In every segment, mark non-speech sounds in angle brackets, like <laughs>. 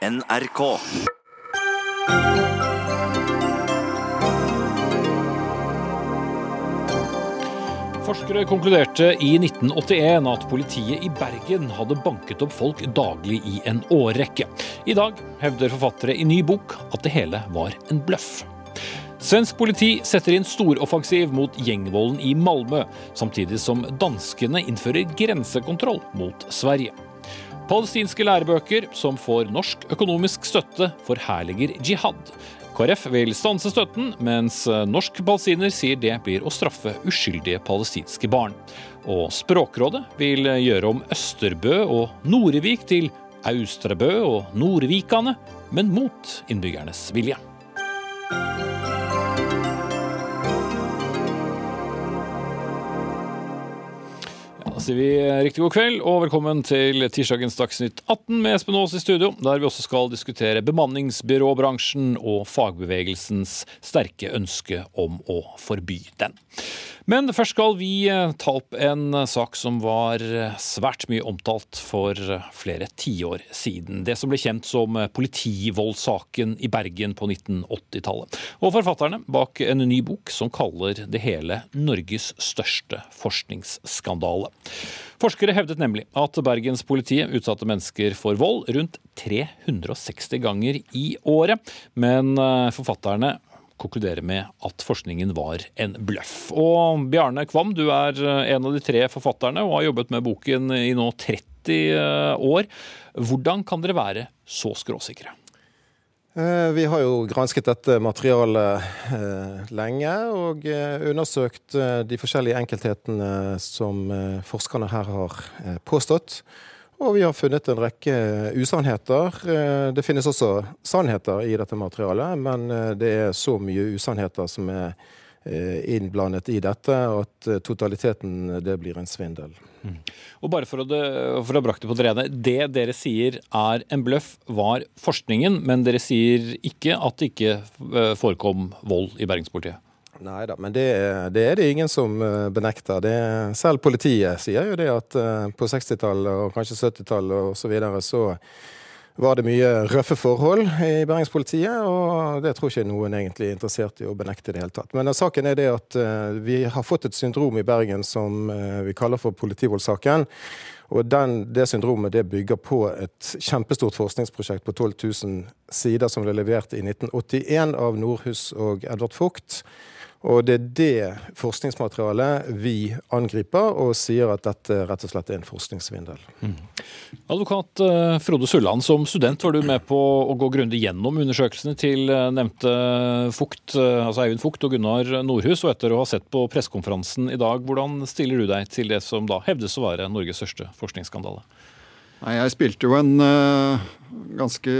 NRK. Forskere konkluderte i 1981 at politiet i Bergen hadde banket opp folk daglig i en årrekke. I dag hevder forfattere i ny bok at det hele var en bløff. Svensk politi setter inn storoffensiv mot gjengvolden i Malmö, samtidig som danskene innfører grensekontroll mot Sverige. Palestinske lærebøker som får norsk økonomisk støtte, forherliger jihad. KrF vil stanse støtten, mens norsk palestiner sier det blir å straffe uskyldige palestinske barn. Og Språkrådet vil gjøre om Østerbø og Norevik til Austrebø og Nordvikane, men mot innbyggernes vilje. Sier vi riktig god kveld og velkommen til tirsdagens Dagsnytt 18 med Espen Aas i studio, der vi også skal diskutere bemanningsbyråbransjen og fagbevegelsens sterke ønske om å forby den. Men først skal vi eh, ta opp en sak som var svært mye omtalt for flere tiår siden. Det som ble kjent som politivoldssaken i Bergen på 1980-tallet. Og forfatterne bak en ny bok som kaller det hele Norges største forskningsskandale. Forskere hevdet nemlig at bergenspolitiet utsatte mennesker for vold rundt 360 ganger i året, men eh, forfatterne konkluderer med at forskningen var en bløff. Og Bjarne Kvam, du er eh, en av de tre forfatterne og har jobbet med boken i nå 30 eh, år. Hvordan kan dere være så skråsikre? Vi har jo gransket dette materialet lenge og undersøkt de forskjellige enkelthetene som forskerne her har påstått. Og vi har funnet en rekke usannheter. Det finnes også sannheter i dette materialet, men det er så mye usannheter som er innblandet i dette, at totaliteten det blir en svindel. Mm. Og bare for å, for å brakte på det rene, det dere sier er en bløff, var forskningen, men dere sier ikke at det ikke forekom vold i bergenspolitiet? Nei da, men det, det, er det ingen som benekter. Det, selv politiet sier jo det at på 60-tallet og kanskje 70-tallet og så videre, så var det mye røffe forhold i Bergenspolitiet, og det tror ikke noen egentlig er interessert i å benekte i det hele tatt. Men saken er det at vi har fått et syndrom i Bergen som vi kaller for politivoldssaken. Og den, Det syndromet det bygger på et kjempestort forskningsprosjekt på 12 000 sider som ble levert i 1981 av Nordhus og Edvard Vogt. Og det er det forskningsmaterialet vi angriper, og sier at dette rett og slett er en forskningssvindel. Mm. Advokat Frode Sulland, som student var du med på å gå grundig gjennom undersøkelsene til nevnte Fugt, altså Eivind Fugt og Gunnar Nordhus, og etter å ha sett på pressekonferansen i dag, hvordan stiller du deg til det som da hevdes å være Norges største forskningsskandale? Nei, Jeg spilte jo en uh, ganske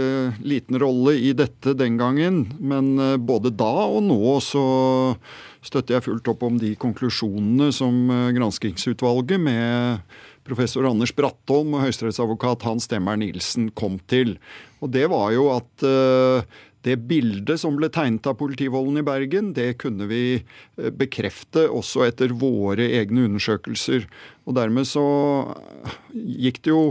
liten rolle i dette den gangen. Men uh, både da og nå så støtter jeg fullt opp om de konklusjonene som uh, granskingsutvalget med professor Anders Brattholm og høyesterettsadvokat Hans Demmer Nilsen kom til. Og det var jo at det bildet som ble tegnet av politivolden i Bergen, det kunne vi bekrefte også etter våre egne undersøkelser. Og dermed så gikk det jo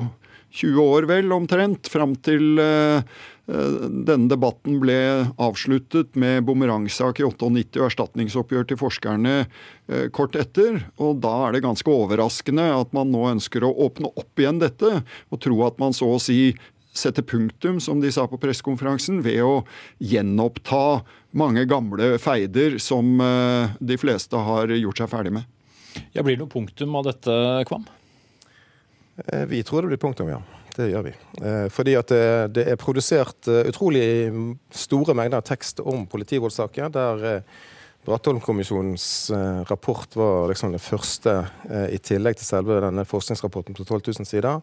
20 år vel, omtrent, fram til uh, denne debatten ble avsluttet med bumerangsak i 98 og erstatningsoppgjør til forskerne uh, kort etter. Og da er det ganske overraskende at man nå ønsker å åpne opp igjen dette, og tro at man så å si setter punktum, som de sa på pressekonferansen, ved å gjenoppta mange gamle feider som de fleste har gjort seg ferdig med. Ja, Blir det noe punktum av dette, Kvam? Vi tror det blir punktum, ja. Det gjør vi. Fordi at det, det er produsert utrolig store mengder tekst om politivoldssaker, der Brattholm-kommisjonens rapport var liksom det første, i tillegg til selve denne forskningsrapporten på 12 000 sider.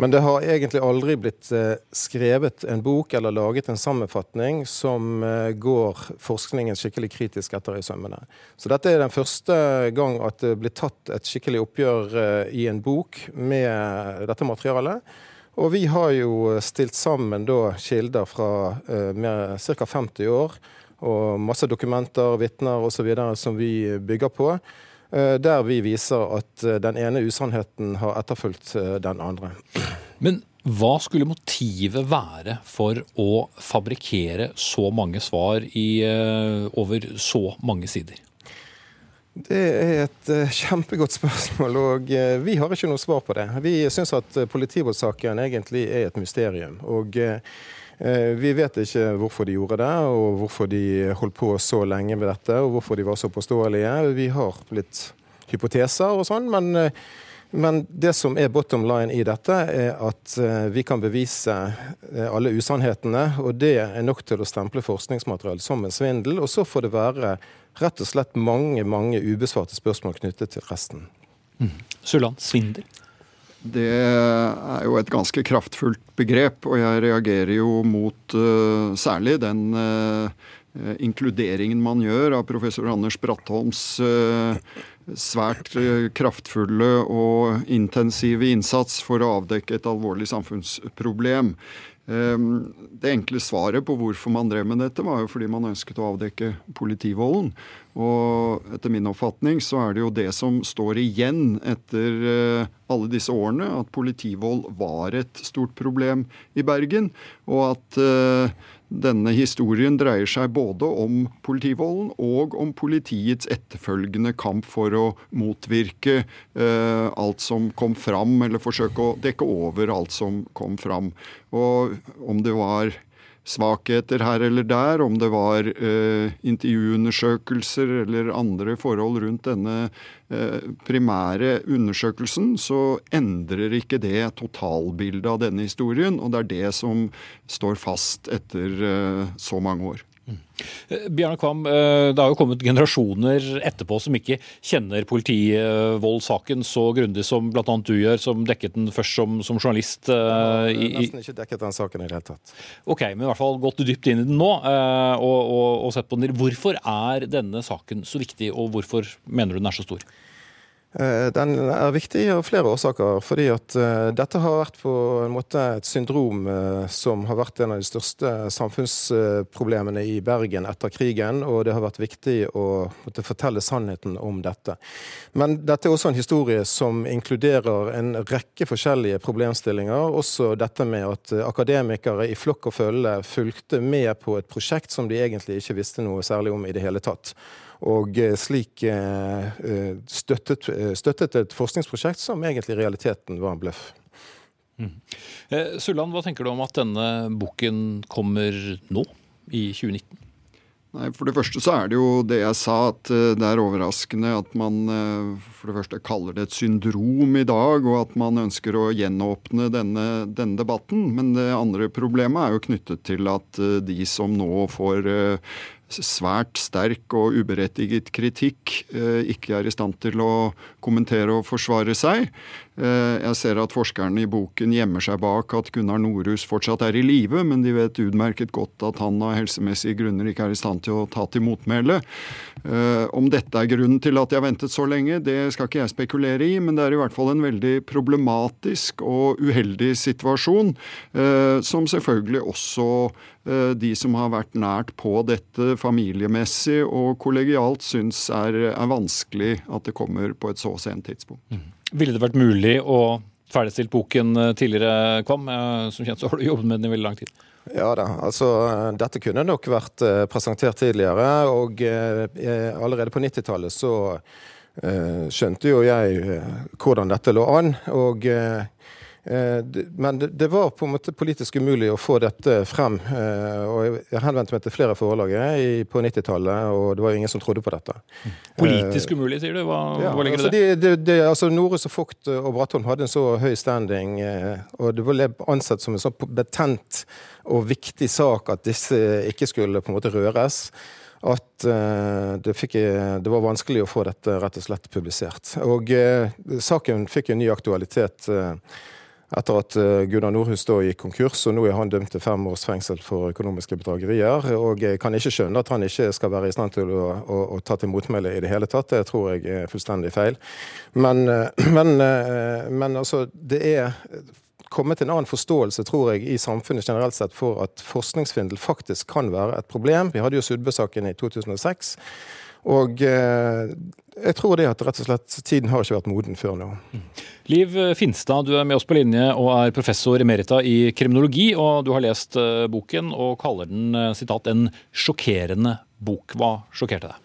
Men det har egentlig aldri blitt skrevet en bok eller laget en sammenfatning som går forskningen skikkelig kritisk etter i sømmene. Så dette er den første gang at det blir tatt et skikkelig oppgjør i en bok med dette materialet. Og vi har jo stilt sammen da kilder fra ca. 50 år og masse dokumenter, vitner osv. som vi bygger på. Der vi viser at den ene usannheten har etterfulgt den andre. Men Hva skulle motivet være for å fabrikkere så mange svar i, over så mange sider? Det er et kjempegodt spørsmål, og vi har ikke noe svar på det. Vi syns at politivoldssaken egentlig er et mysterium. og vi vet ikke hvorfor de gjorde det, og hvorfor de holdt på så lenge med dette, og hvorfor de var så påståelige. Vi har litt hypoteser og sånn, men, men, det som er bottom line i dette, er at vi kan bevise alle usannhetene, og det er nok til å stemple forskningsmateriale som en svindel. Og så får det være rett og slett mange mange ubesvarte spørsmål knyttet til resten. Mm. Sulland, svindel? Det er jo et ganske kraftfullt begrep, og jeg reagerer jo mot uh, særlig den uh, inkluderingen man gjør av professor Anders Brattholms uh, svært kraftfulle og intensive innsats for å avdekke et alvorlig samfunnsproblem. Ehm, det enkle svaret på hvorfor man drev med dette, var jo fordi man ønsket å avdekke politivolden. Og etter min oppfatning så er det jo det som står igjen etter eh, alle disse årene, at politivold var et stort problem i Bergen. Og at eh, denne historien dreier seg både om politivolden og om politiets etterfølgende kamp for å motvirke eh, alt som kom fram, eller forsøke å dekke over alt som kom fram. Og om det var svakheter her eller der, om det var eh, intervjuundersøkelser eller andre forhold rundt denne eh, primære undersøkelsen, så endrer ikke det totalbildet av denne historien. Og det er det som står fast etter eh, så mange år. Eh, Bjarne Kvam, eh, det har jo kommet generasjoner etterpå som ikke kjenner politivoldssaken så grundig som bl.a. du gjør, som dekket den først som, som journalist. Ja, i, nesten ikke dekket den saken i det hele tatt. Ok, men i hvert fall gått dypt inn i den nå og, og, og, sett på den. Hvorfor er denne saken så viktig, og hvorfor mener du den er så stor? Eh, den er viktig av flere årsaker. fordi at uh, dette har vært på en måte et syndrom uh, som har vært en av de største samfunnsproblemene i Bergen etter krigen. Og det har vært viktig å fortelle sannheten om dette. Men dette er også en historie som inkluderer en rekke forskjellige problemstillinger. Også dette med at akademikere i flokk og følge fulgte med på et prosjekt som de egentlig ikke visste noe særlig om i det hele tatt og eh, slik eh, eh, støttet, støttet, et forskningsprosjekt som egentlig i realiteten var en bløff. Mm. Sulland, hva tenker du om at denne boken kommer nå, i 2019? Nei, For det første så er det jo det jeg sa, at det er overraskende at man for det første kaller det et syndrom i dag, og at man ønsker å gjenåpne denne, denne debatten. Men det andre problemet er jo knyttet til at de som nå får svært sterk og uberettiget kritikk eh, ikke er i stand til å kommentere og forsvare seg. Eh, jeg ser at forskerne i boken gjemmer seg bak at Gunnar Norhus fortsatt er i live, men de vet utmerket godt at han av helsemessige grunner ikke er i stand til å ta til motmæle. Eh, om dette er grunnen til at de har ventet så lenge, det skal ikke jeg spekulere i, men det er i hvert fall en veldig problematisk og uheldig situasjon, som selvfølgelig også de som har vært nært på dette familiemessig og kollegialt, syns er, er vanskelig at det kommer på et så sent tidspunkt. Mm. Ville det vært mulig å ferdigstilt boken eh, tidligere, Kvam? Eh, som kjent så har du jobbet med den i veldig lang tid. Ja da, altså dette kunne nok vært eh, presentert tidligere. Og allerede på 90-tallet så skjønte jo jeg hvordan dette lå an. Og Eh, men det var på en måte politisk umulig å få dette frem. Eh, og Jeg henvendte meg til flere forlag på 90-tallet, og det var jo ingen som trodde på dette. Politisk umulig, sier du? Hva, ja, hva ligger altså det? Det, det, altså Norus og Vogt og Bratholm hadde en så høy standing, eh, og det ble ansett som en så betent og viktig sak at disse ikke skulle på en måte røres at det, fikk, det, var vanskelig å få dette rett og slett publisert. Og saken fikk en ny aktualitet etter at eh, Gunnar Nordhus da gikk konkurs, og nå er han dømt til fem års fengsel for økonomiske bedragerier. Og jeg kan ikke skjønne at han ikke skal være i stand til å, å, å ta til motmæle i det hele tatt. Det tror jeg er fullstendig feil. Men, eh, men, eh, men altså, det er kommet en annen forståelse, tror jeg, i samfunnet generelt sett for at forskningssvindel faktisk kan være et problem. Vi hadde jo Sudbø-saken i 2006. Og eh, jeg tror det at rett og slett tiden har ikke vært moden før nå. Liv Finstad, du er med oss på linje og er professor emerita i kriminologi. og Du har lest eh, boken og kaller den eh, sitat, en sjokkerende bok. Hva sjokkerte deg?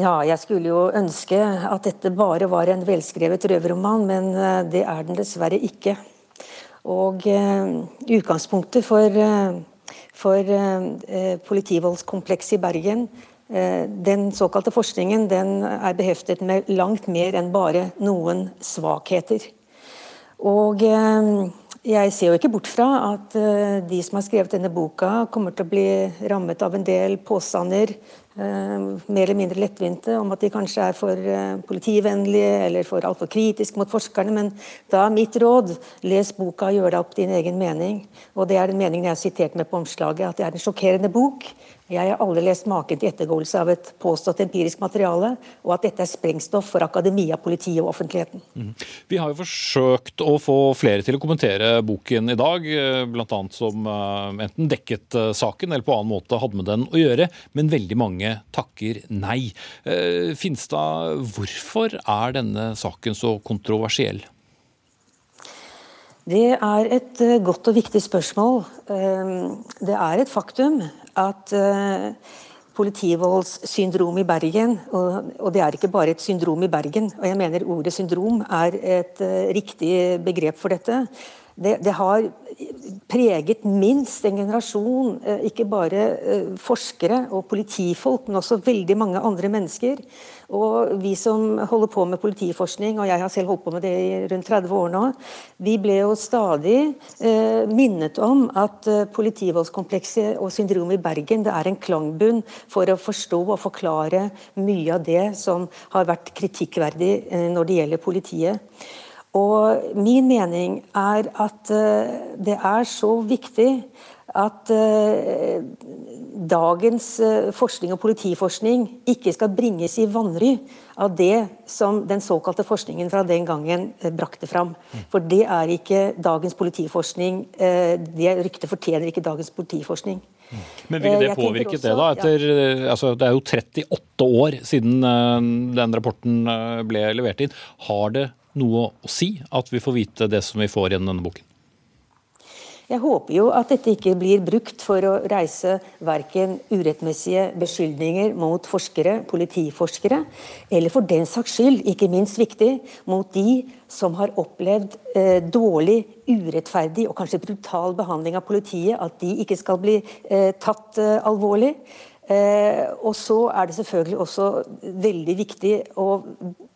Ja, jeg skulle jo ønske at dette bare var en velskrevet røverroman, men det er den dessverre ikke. Og uh, utgangspunktet for uh, for uh, politivoldskomplekset i Bergen. Eh, den såkalte forskningen den er beheftet med langt mer enn bare noen svakheter. Og eh, jeg ser jo ikke bort fra at de som har skrevet denne boka, kommer til å bli rammet av en del påstander Eh, mer eller mindre lettvinte om at de kanskje er for eh, politivennlige eller for altfor kritiske mot forskerne. Men da er mitt råd les boka og gjør deg opp din egen mening. Og det er den meningen jeg har sitert med på omslaget, at det er en sjokkerende bok. Jeg har aldri lest maken til ettergåelse av et påstått empirisk materiale, og at dette er sprengstoff for akademia, politiet og offentligheten. Mm. Vi har jo forsøkt å få flere til å kommentere boken i dag, eh, bl.a. som enten dekket saken eller på annen måte hadde med den å gjøre, men veldig mange takker nei. Eh, Finstad, hvorfor er denne saken så kontroversiell? Det er et eh, godt og viktig spørsmål. Eh, det er et faktum at politivoldssyndrom i Bergen, og det er ikke bare et syndrom i Bergen, og jeg mener ordet syndrom er et riktig begrep for dette. Det, det, har preget minst en generasjon, eh, ikke bare eh, forskere og politifolk, men også veldig mange andre mennesker. Og vi som holder på med politiforskning, og jeg har selv holdt på med det i rundt 30 år nå, vi ble jo stadig eh, minnet om at eh, politivoldskomplekset og syndromet i Bergen det er en klangbunn for å forstå og forklare mye av det som har vært kritikkverdig eh, når det gjelder politiet. Og min mening er at uh, det er så viktig at uh, dagens uh, forskning og politiforskning ikke skal bringes i vanry av det som den såkalte forskningen fra den gangen brakte fram. For det er ikke dagens politiforskning. Det ryktet fortjener ikke dagens politiforskning. Men ville det påvirket også, det, da? Etter, ja. altså, det er jo 38 år siden den rapporten ble levert inn. Har det noe å si at vi får vite det som vi får gjennom denne boken? Jeg håper jo at dette ikke blir brukt for å reise verken urettmessige beskyldninger mot forskere, politiforskere, eller for den saks skyld, ikke minst viktig, mot de som har opplevd eh, dårlig, urettferdig og kanskje brutal behandling av politiet, at de ikke skal bli eh, tatt eh, alvorlig. Eh, og så er det selvfølgelig også veldig viktig å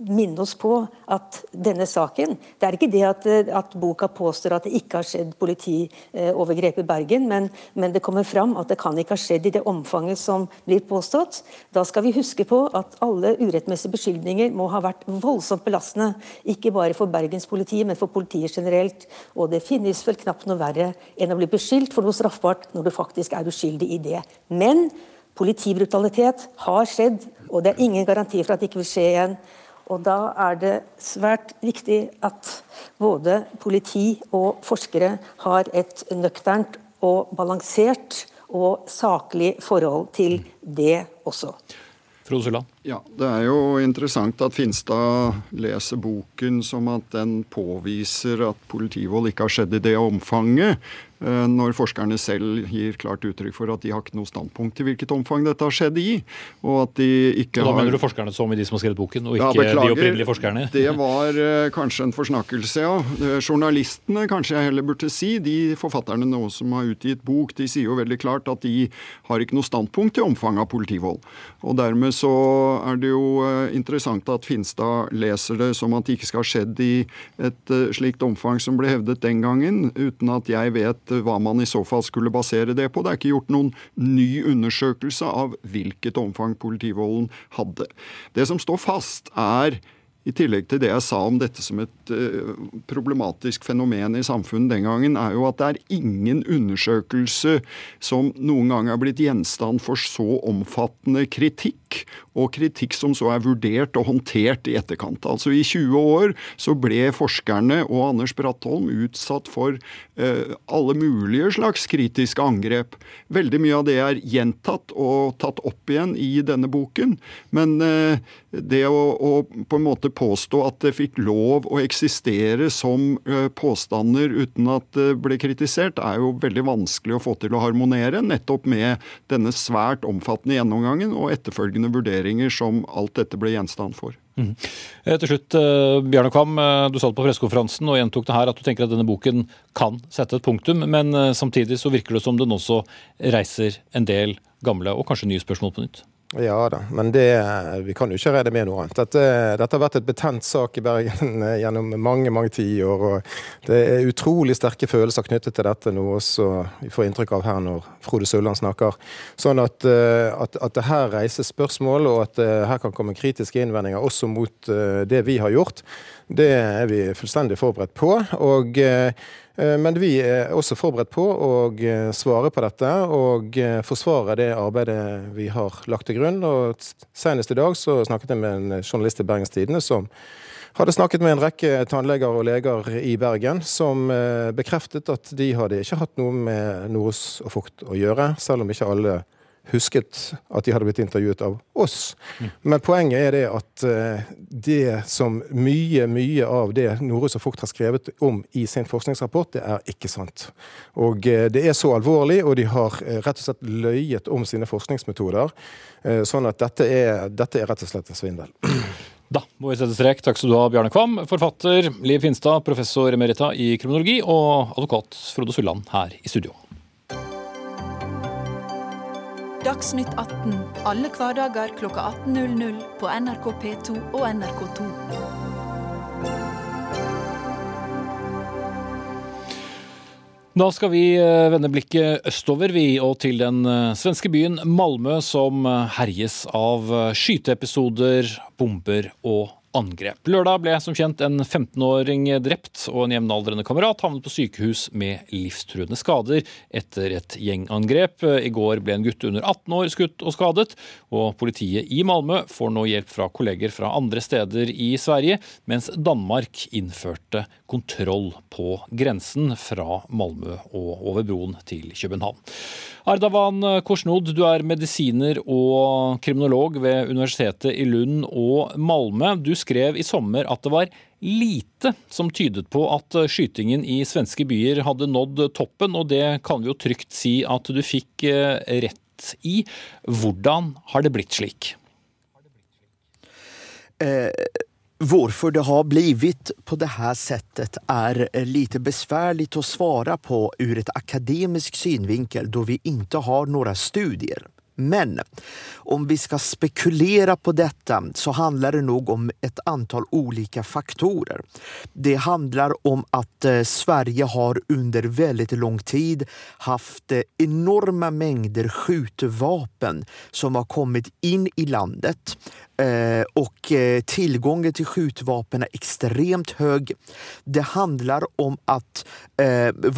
minne oss på at denne saken Det er ikke det at, at boka påstår at det ikke har skjedd politiovergrep i Bergen, men, men, det kommer fram at det kan ikke ha skjedd i det omfanget som blir påstått. Da skal vi huske på at alle urettmessige beskyldninger må ha vært voldsomt belastende. Ikke bare for bergenspolitiet, men for politiet generelt. Og det finnes vel knapt noe verre enn å bli beskyldt for noe straffbart når du faktisk er uskyldig i det. Men Politibrutalitet har skjedd, og det er ingen garanti for at det ikke vil skje igjen. Og Da er det svært viktig at både politi og forskere har et nøkternt og balansert og saklig forhold til det også. Ja, Det er jo interessant at Finstad leser boken som at den påviser at politivold ikke har skjedd i det omfanget. Eh, når forskerne selv gir klart uttrykk for at de har ikke noe standpunkt til hvilket omfang dette har skjedd i. og at de ikke og Da mener du forskerne som i de som har skrevet boken, og ikke ja, beklager, de opprinnelige forskerne? Det var uh, kanskje en forsnakkelse, ja. Uh, journalistene, kanskje jeg heller burde si, de forfatterne nå som har utgitt bok, de sier jo veldig klart at de har ikke noe standpunkt til omfanget av politivold. Og dermed så er det jo uh, interessant at Finstad leser det som at det ikke skal ha skjedd i et slikt omfang som ble hevdet den gangen, uten at jeg vet hva man i så fall skulle basere det på. Det er ikke gjort noen ny undersøkelse av hvilket omfang politivolden hadde. Det som står fast, er i tillegg til det jeg sa om dette som et uh, problematisk fenomen i samfunnet den gangen, er jo at det er ingen undersøkelse som noen gang er blitt gjenstand for så omfattende kritikk kritikk, og kritikk som så er vurdert og håndtert i etterkant. Altså I 20 år så ble forskerne og Anders Brattholm utsatt for eh, alle mulige slags kritiske angrep. Veldig mye av det er gjentatt og tatt opp igjen i denne boken. Men eh, det å, å, på en måte påstå at det fikk lov å eksistere som eh, påstander uten at det ble kritisert, er jo veldig vanskelig å få til å harmonere, nettopp med denne svært omfattende gjennomgangen og etterfølgende vurderinger som alt dette ble gjenstand for. Mm. Til slutt, eh, Bjarne Kvam, eh, du sa det på pressekonferansen og gjentok det her at du tenker at denne boken kan sette et punktum, men eh, samtidig så virker det som den også reiser en del gamle og kanskje nye spørsmål på nytt? Ja da, men det, vi kan jo ikke regne med noe annet. Dette, dette, har vært et betent sak i Bergen gjennom mange mange tiår. og Det er utrolig sterke følelser knyttet til dette, noe også vi får inntrykk av her når Frode Sulland snakker. Sånn at, eh, at, at det her reises spørsmål, og at eh, her kan komme kritiske innvendinger også mot eh, det vi har gjort, det er vi fullstendig forberedt på. og Eh, men vi er også forberedt på å eh, svare på dette og eh, forsvare det arbeidet vi har lagt til grunn. Og Senest i dag så snakket jeg med en journalist i Bergens Tidende som hadde snakket med en rekke tannleger og leger i Bergen som bekreftet at de hadde ikke hatt noe med Noros og fukt å gjøre, selv om ikke alle husket at de hadde blitt intervjuet av oss. Men poenget er det at eh, det som mye, mye av det Norus og Fugt har skrevet om i sin forskningsrapport, det er ikke sant. Og eh, det er så alvorlig, og de har eh, rett og slett løyet om sine forskningsmetoder. Sånn at dette er, dette er rett og slett en svindel. <clears throat> Da må vi sette strek. Takk skal du ha, Bjarne Kvam, forfatter Liv Finstad, professor emerita i kriminologi, og advokat Frode Sulland her i studio. Dagsnytt 18 alle hverdager kl 18.00 på NRK P2 og NRK2. Da skal vi eh, vende blikket østover, vi, og til den eh, svenske byen Malmö, som eh, herjes av skyteepisoder, bomber og angrep. Lørdag ble som kjent en 15-åring drept, og en jevnaldrende kamerat havnet på sykehus med livstruende skader etter et gjengangrep. I går ble en gutt under 18 år skutt og skadet, og politiet i Malmö får nå hjelp fra kolleger fra andre steder i Sverige, mens Danmark innførte kontroll på grensen fra Malmö og over broen til København. Ardavan Korsnod, du er medisiner og kriminolog ved Universitetet i Lund og Malmö. Du skrev i sommer at det var lite som tydet på at skytingen i svenske byer hadde nådd toppen, og det kan vi jo trygt si at du fikk eh, rett i. Hvordan har det blitt slik? Eh, Hvorfor det har blitt på det settet er lite besværlig å svare på ur et akademisk synvinkel da vi ikke har noen studier. Men om vi skal spekulere på dette, så handler det nok om et antall olika faktorer. Det handler om att eh, Sverige har under veldig lang tid hatt enorme mengder skjutvapen som har kommet inn i landet Og tilgangen til till skjutvapen ekstremt hög. Det handler om at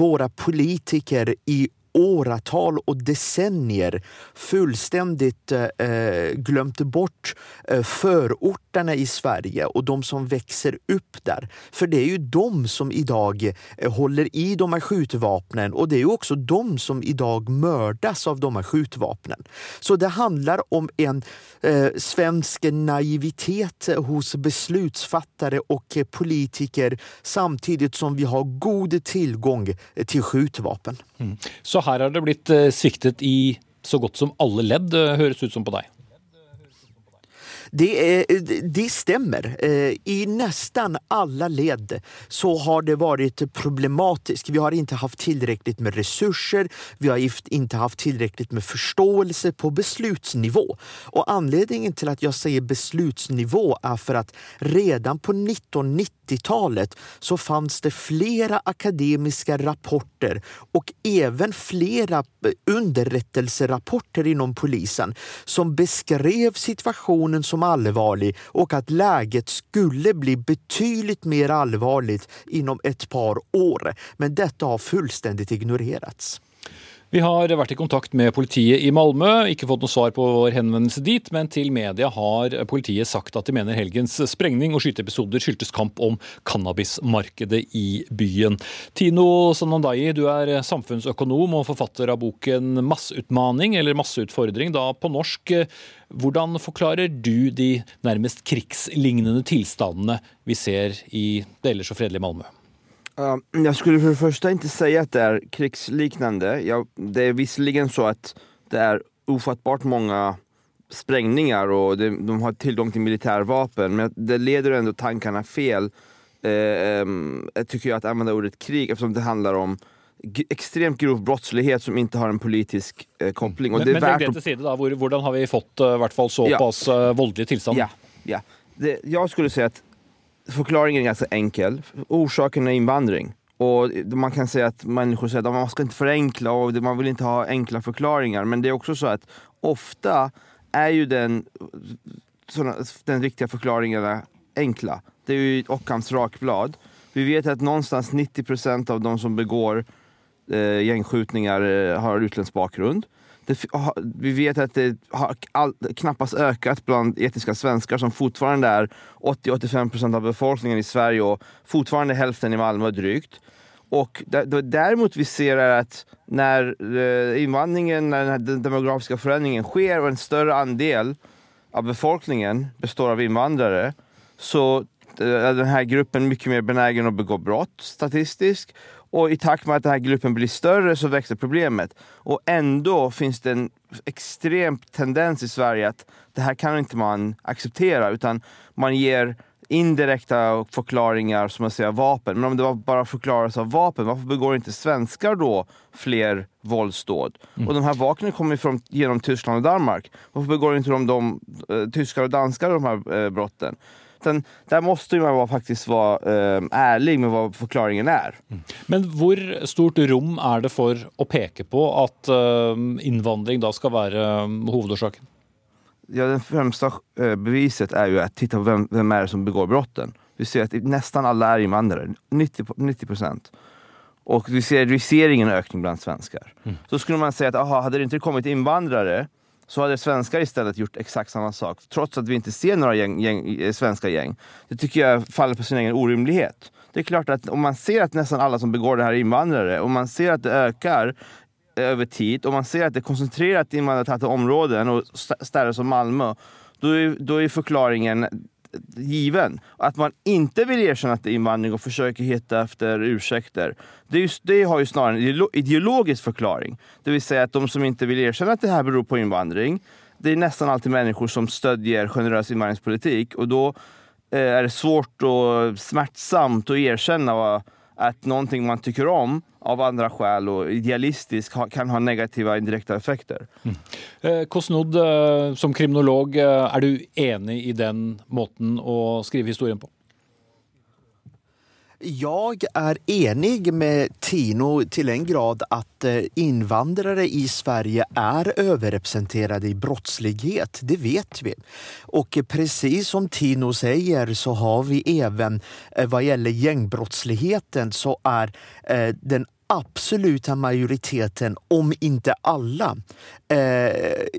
våre politiker i åratal og decennier fullstendig eh, glemte bort eh, förorterna i Sverige og de som växer opp der. For det er jo de som idag eh, håller i de här skjutvapnen og det er jo også de som idag mördas av de här skjutvapnen. Så det handler om en eh, svensk naivitet hos beslutsfattare og politiker samtidig som vi har god tilgang til skjutvapen. Mm. Så her har det blitt eh, sviktet i så godt som alle ledd, eh, høres ut som på deg? Det, det, stämmer. Eh, I nästan alla led så har det varit problematiskt. Vi har inte haft tillräckligt med resurser, vi har inte haft tillräckligt med förståelse på beslutsnivå. Och anledningen till att jag säger beslutsnivå är för att redan på 1990-talet så fanns det flera akademiska rapporter och även flera underrättelserapporter inom polisen som beskrev situationen som som allvarlig och att läget skulle bli betydligt mer allvarligt inom ett par år. Men detta har fullständigt ignorerats. Vi har vært i kontakt med politiet i Malmö, ikke fått noe svar på vår henvendelse dit, men til media har politiet sagt at de mener helgens sprengning og skyteepisoder skyldtes kamp om cannabismarkedet i byen. Tino Sanandayi, du er samfunnsøkonom og forfatter av boken 'Masseutmaning', eller 'Masseutfordring', da på norsk. Hvordan forklarer du de nærmest krigslignende tilstandene vi ser i det ellers så fredelige Malmö? Jag skulle för det första inte säga att det är krigsliknande. Jag, det är visserligen så att det är ofattbart många sprängningar och det, de har tillgång till militärvapen men det leder ändå tankarna fel eh, jag tycker jag att använda ordet krig eftersom det handlar om ekstremt grov brottslighet som ikke har en politisk eh, koppling. men, men legg det til side da, Hvordan har vi fått uh, hvert fall såpass ja. uh, voldelige tilstand? Ja, ja. Det, jeg skulle si at Förklaringen är ganska enkel. Orsaken är invandring. Och man kan säga att människor säger att man ska inte förenkla och man vill inte ha enkla förklaringar. Men det är också så att ofta är ju den, såna, den riktiga förklaringen enkla. Det är ju Ockhams rakblad. Vi vet att någonstans 90% av de som begår eh, gängskjutningar eh, har utländsk bakgrund det, vi vet att det har knappast ökat bland etniska svenskar som fortfarande är 80-85% av befolkningen i Sverige och fortfarande hälften i Malmö drygt. Och däremot vi ser är att när eh, invandringen, när den demografiska förändringen sker och en större andel av befolkningen består av invandrare så er är den här gruppen mycket mer benägen att begå brott statistiskt och i takt med att den här gruppen blir större så växer problemet. Och ändå finns det en extrem tendens i Sverige att det här kan inte man acceptera utan man ger indirekta förklaringar som att säga vapen. Men om det bara förklaras av vapen, varför begår inte svenskar då fler våldsdåd? Mm. Och de här vapnen kommer från, genom Tyskland och Danmark. Varför begår inte de, de, de uh, tyskar och danskar de här eh, brotten? Den, der måste man faktisk være eh, ærlig med hva forklaringen er. Men hvor stort rom er det for å peke på at eh, innvandring da skal være um, hovedårsaken? Ja, Den fremste eh, beviset er jo å titta på hvem, hvem er det som begår brotten. Vi ser at nesten alle er innvandrere. 90, 90 Og vi ser, vi ser ingen økning blant svensker. Mm. Så skulle man si at aha, hadde det ikke kommet innvandrere så hade svenskar istället gjort exakt samma sak. Trots att vi inte ser några gäng, gäng, eh, svenska gäng. Det tycker jag faller på sin egen orimlighet. Det är klart att om man ser att nästan alla som begår det här är invandrare, om man ser att det ökar över tid, om man ser att det är koncentrerat i invandrartäta områden och städer som Malmö, då är, då är förklaringen given. Att man inte vill erkänna att det är invandring och försöker hitta efter ursäkter, det, det har ju snarare en ideologisk förklaring. Det vill säga att de som inte vill erkänna att det här beror på invandring, det är nästan alltid människor som stödjer generös invandringspolitik och då eh, är det svårt och smärtsamt att erkänna att någonting man tycker om av andre skäl og idealistisk kan ha negative indirekte effekter. Mm. Eh, Kosnod, eh, som kriminolog, eh, er du enig i den måten å skrive historien på? Jeg er enig med Tino til en grad at innvandrere i Sverige er overrepresentert i brottslighet. Det vet vi. Og precis som Tino sier, så har vi even hva gjelder gjengbrottsligheten, så er den absoluta majoriteten, om inte alla, eh,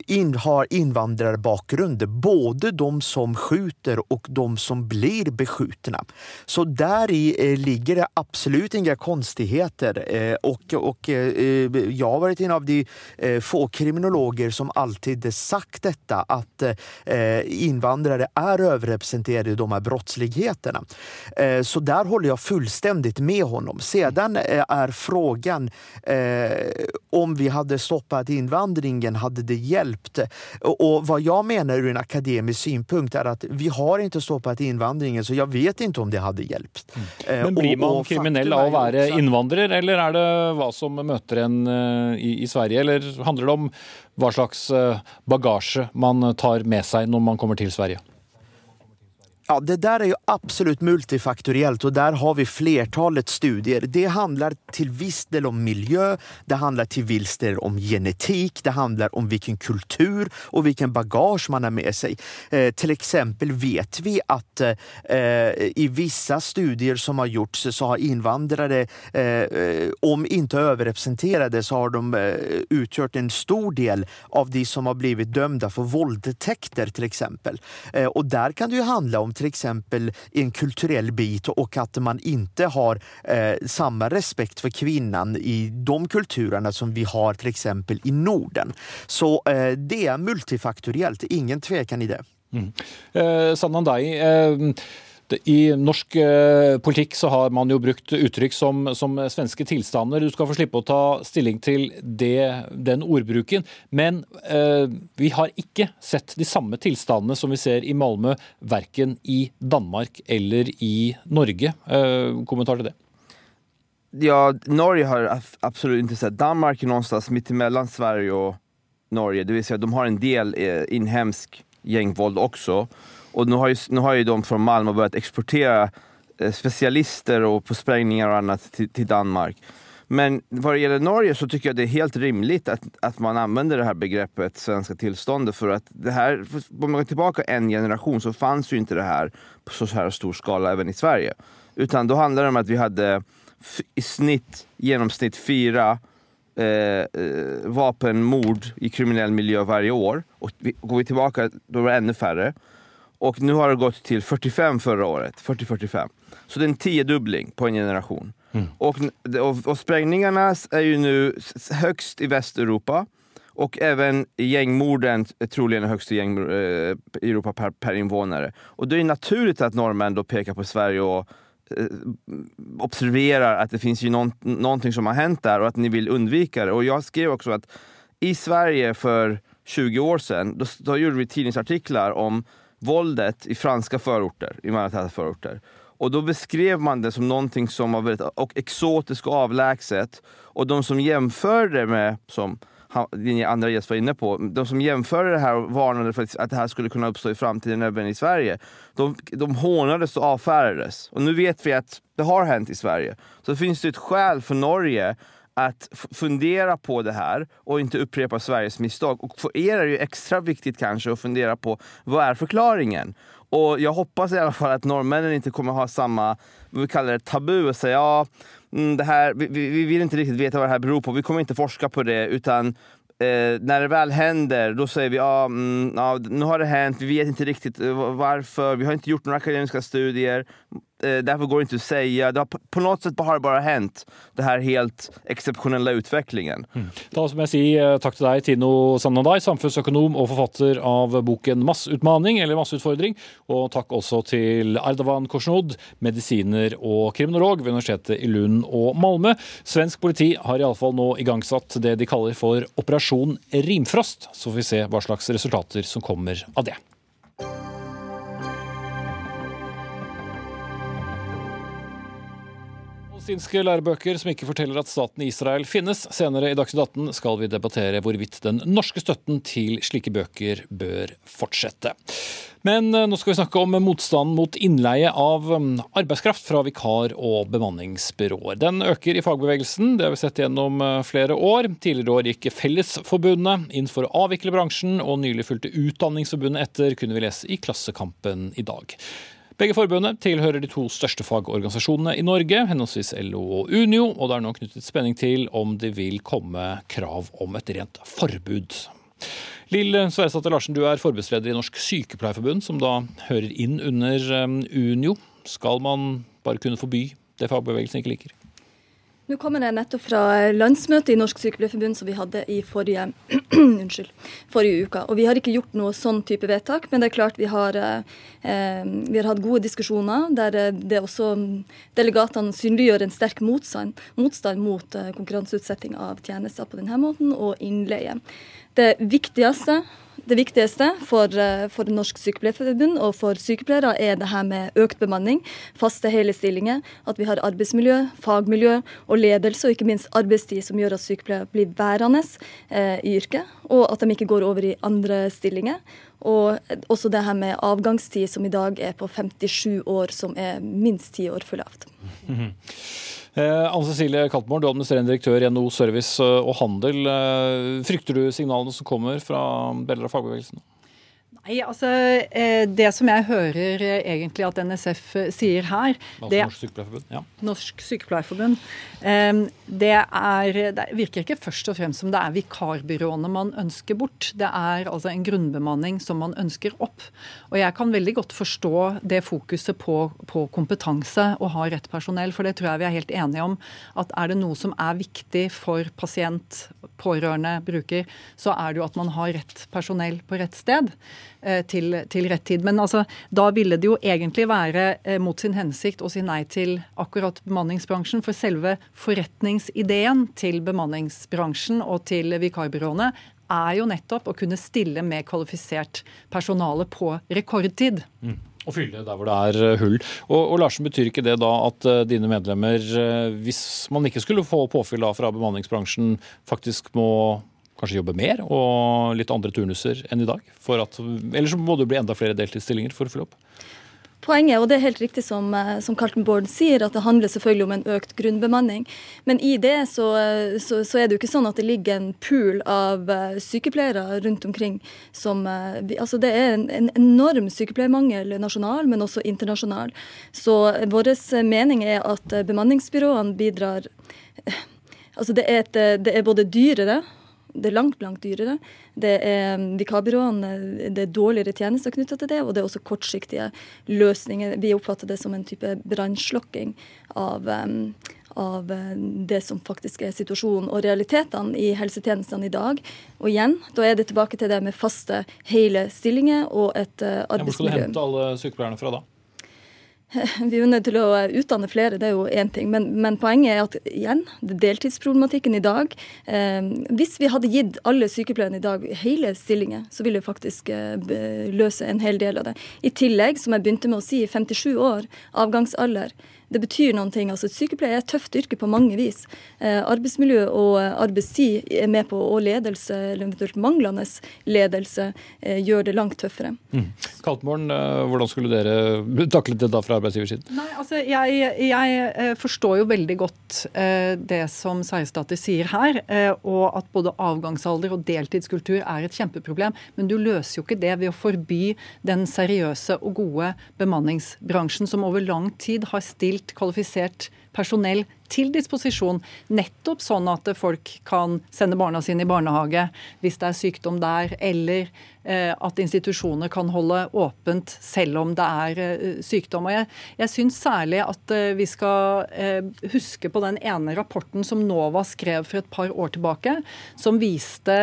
in, har invandrarbakgrund. Både de som skjuter och de som blir beskjutna. Så där i eh, ligger det absolut inga konstigheter. Eh, och eh, jag har varit en av de eh, få kriminologer som alltid sagt detta, att eh, invandrare är överrepresenterade i de här brottsligheterna. så där håller jag fullständigt med honom. Sedan är frågan frågan eh, om vi hadde stoppet invandringen, hadde det hjulpet? Og hva jeg mener menar ur en akademisk synpunkt er at vi har ikke stoppet invandringen, så jeg vet ikke om det hadde hjulpet. Mm. Eh, Men blir man och, kriminell av å være innvandrer, eller er det hva som møter en uh, i, i Sverige? Eller handler det om hva slags uh, bagasje man tar med seg når man kommer til Sverige? Ja, Det der er jo absolutt multifaktorielt og der har vi flertallet studier. Det handler til viss del om miljø, det handler til viss del om genetikk, det handler om hvilken kultur og hvilken bagasje man har med seg. Eh, til eksempel vet vi at eh, i visse studier som har gjort så har innvandrere, eh, om ikke overrepresentert, så har de eh, utgjort en stor del av de som har blitt dømt for voldtekter, til eksempel. Eh, og der kan det jo handle om till exempel en kulturell bit och att man inte har eh, samma respekt för kvinnan i de kulturerna som vi har till exempel i Norden. Så eh, det är multifaktoriellt, ingen tvekan i det. Mm. Eh, Sanandai, eh, i norsk eh, politikk så har man jo brukt uttrykk som, som, svenske tilstander. Du skal få slippe å ta stilling til det, den ordbruken. Men eh, vi har ikke sett de samme tilstandene som vi ser i Malmö, verken i Danmark eller i Norge. Eh, kommentar til det? Ja, Norge har absolutt ikke sett. Danmark er någonstans midt mellom Sverige og Norge. Det vil si at de har en del innhemsk gjengvold også. Och nu har, ju, nu har ju de från Malmö börjat exportera eh, specialister och på sprängningar och annat till, till, Danmark. Men vad det gäller Norge så tycker jag det är helt rimligt att, att man använder det här begreppet svenska tillståndet för att det här, om man går tillbaka en generation så fanns ju inte det här på så här stor skala även i Sverige. Utan då handler det om att vi hade i snitt, genomsnitt fyra eh, eh, vapenmord i kriminell miljö varje år. Och vi, går vi tillbaka då var det ännu färre. Och nu har det gått till 45 förra året. 40-45. Så det är en tiodubbling på en generation. Mm. Och, och, och sprängningarna är ju nu högst i Västeuropa. Och även gängmorden är troligen högst i gäng, eh, Europa per, per invånare. Och det är naturligt att norrmän då pekar på Sverige och eh, observerar att det finns ju någon, någonting som har hänt där och att ni vill undvika det. Och jag skrev också att i Sverige för 20 år sedan, då, då gjorde vi tidningsartiklar om våldet i franska förorter, i Manhattan förorter. Och beskrev man det som någonting som var väldigt och exotiskt och avlägset. Och de som jämförde det med, som andra gäst var inne på, de som jämförde det här och varnade för att det här skulle kunna uppstå i framtiden även i Sverige, de, de hånades och avfärdades. Och nu vet vi att det har hänt i Sverige. Så det finns det ett skäl för Norge att fundera på det här och inte upprepa Sveriges misstag. Och för er är det extra viktigt kanske att fundera på vad är förklaringen? Och jag hoppas i alla fall att norrmännen inte kommer ha samma, vi kallar det, tabu och säga ja, mm, det här, vi, vi vill inte riktigt veta vad det här beror på, vi kommer inte forska på det utan Eh, när det väl händer, då säger vi ja, mm, ah, nu har det hänt, vi vet inte riktigt eh, varför, vi har inte gjort några akademiska studier, därför går det inte att säga. Det har, på något sätt har det bare hänt, den här helt exceptionella utviklingen. Mm. Da må jeg si eh, takk til deg, Tino Sandandai, samfunnsøkonom og forfatter av boken 'Masseutmaning' eller 'Masseutfordring'. Og takk også til Ardavan Korsnod, medisiner og kriminolog ved Universitetet i Lund og Malmö. Svensk politi har iallfall nå igangsatt det de kaller for Operasjon Rimfrost. Så får vi se hva slags resultater som kommer av det. Palestinske lærebøker som ikke forteller at staten Israel finnes. Senere i Dagsnytt 18 skal vi debattere hvorvidt den norske støtten til slike bøker bør fortsette. Men eh, nå skal vi snakke om motstanden mot innleie av mm, arbeidskraft fra vikar- og bemanningsbyråer. Den øker i fagbevegelsen, det har vi sett gjennom eh, flere år. Tidligere år gikk Fellesforbundet inn for å avvikle bransjen, og nylig fulgte Utdanningsforbundet etter, kunne vi lese i Klassekampen i dag. Begge forbundene tilhører de to største fagorganisasjonene i Norge, henholdsvis LO og Unio, og det er nå knyttet spenning til om det vil komme krav om et rent forbud. Lill Sverresdatter Larsen, du er forbudsleder i Norsk Sykepleierforbund, som da hører inn under um, Unio. Skal man bare kunne forby det fagbevegelsen ikke liker? Nå kommer jeg nettopp fra landsmøtet i Norsk Sykepleierforbund som vi hadde i forrige, <clears throat> unnskyld, forrige uke. Og vi har ikke gjort noe sånn type vedtak, men det er klart vi har, eh, vi har hatt gode diskusjoner der eh, det også delegatene synliggjør en sterk motstand, motstand mot eh, konkurranseutsetting av tjenester på denne måten, og innleie. Det viktigste det viktigste for, eh, for Norsk Sykepleierforbund og for sykepleiere er det her med økt bemanning, faste hele stillinger, at vi har arbeidsmiljø, fagmiljø og ledelse, og ikke minst arbeidstid som gjør at sykepleiere blir værende eh, i yrket, og at de ikke går over i andre stillinger. Og også det her med avgangstid, som i dag er på 57 år, som er minst ti år for lavt. Mm -hmm. Eh, Anne Cecilie Kaltmore, du er administrerende direktør i NHO Service og Handel. Eh, frykter du signalene som kommer fra deler av fagbevegelsen? Nei, altså eh, Det som jeg hører eh, egentlig at NSF eh, sier her det, Norsk Sykepleierforbund. Ja. Norsk Sykepleierforbund. Det, er, det virker ikke først og fremst som det er vikarbyråene man ønsker bort. Det er altså en grunnbemanning som man ønsker opp. Og jeg kan veldig godt forstå det fokuset på, på kompetanse og ha rett personell, for det tror jeg vi er helt enige om. At er det noe som er viktig for pasient, pårørende, bruker, så er det jo at man har rett personell på rett sted. Eh, til, til, rett tid. Men altså, da ville det jo egentlig være eh, mot sin hensikt å si nei til akkurat bemanningsbransjen. For selve forretningsideen til bemanningsbransjen og til vikarbyråene er jo nettopp å kunne stille med kvalifisert personale på rekordtid. Mm. Og fylle der hvor det er eh, hull. Og, og, Larsen, betyr ikke det da at dine medlemmer, hvis man ikke skulle få påfyll da fra bemanningsbransjen, faktisk må kanskje jobbe mer og litt andre turnuser enn i dag? At, eller så må det bli enda flere deltidsstillinger for å fylle opp? Poenget, og det er helt riktig som, eh, som Carlton Bourne sier, at det handler selvfølgelig om en økt grunnbemanning. Men i det så, så, så, er det jo ikke sånn at det ligger en pool av uh, sykepleiere rundt omkring som Altså det er en, en, enorm sykepleiermangel nasjonal, men også internasjonal. Så vår mening er at bemanningsbyråene bidrar Altså det er, et, det er både dyrere det er langt, langt dyrere. Det er um, Vikarbyråene, det er dårligere tjenester knytta til det, og det er også kortsiktige løsninger. Vi oppfatter det som en type brannslokking av, um, av uh, det som faktisk er situasjonen og realitetene i helsetjenestene i dag. Og igjen, da er det tilbake til det med faste, hele stillinger og et uh, arbeidsmiljø. Hvor skal du hente alle sykepleierne fra da? <laughs> Vi er jo nødt til å utdanne flere, det er jo én ting. Men, men, poenget er at igjen, deltidsproblematikken i dag eh, Hvis vi hadde gitt alle sykepleierne i dag hele stillinger, så ville vi faktisk eh, løse en hel del av det. I tillegg, som jeg begynte med å si, 57 år, avgangsalder det betyr noen ting. Altså, Sykepleie er et tøft yrke på mange vis. Eh, arbeidsmiljø og eh, arbeidstid er med på, og ledelse, eller eventuelt manglende ledelse, eh, gjør det langt tøffere. Mm. Kaltmorgen, eh, hvordan skulle dere taklet det da fra arbeidsgiversiden? Nei, altså, jeg, jeg forstår jo veldig godt eh, det som Seierstater sier her, og at både avgangsalder og deltidskultur er et kjempeproblem. Men du løser jo ikke det ved å forby den seriøse og gode bemanningsbransjen som over lang tid har stilt stilt kvalifisert personell til disposisjon. Nettopp sånn at folk kan sende barna sine i barnehage hvis det er sykdom der, eller eh, at institusjoner kan holde åpent selv om det er eh, sykdom. Og jeg, jeg syns særlig at eh, vi skal huske på den ene rapporten som NOVA skrev for et par år tilbake, som viste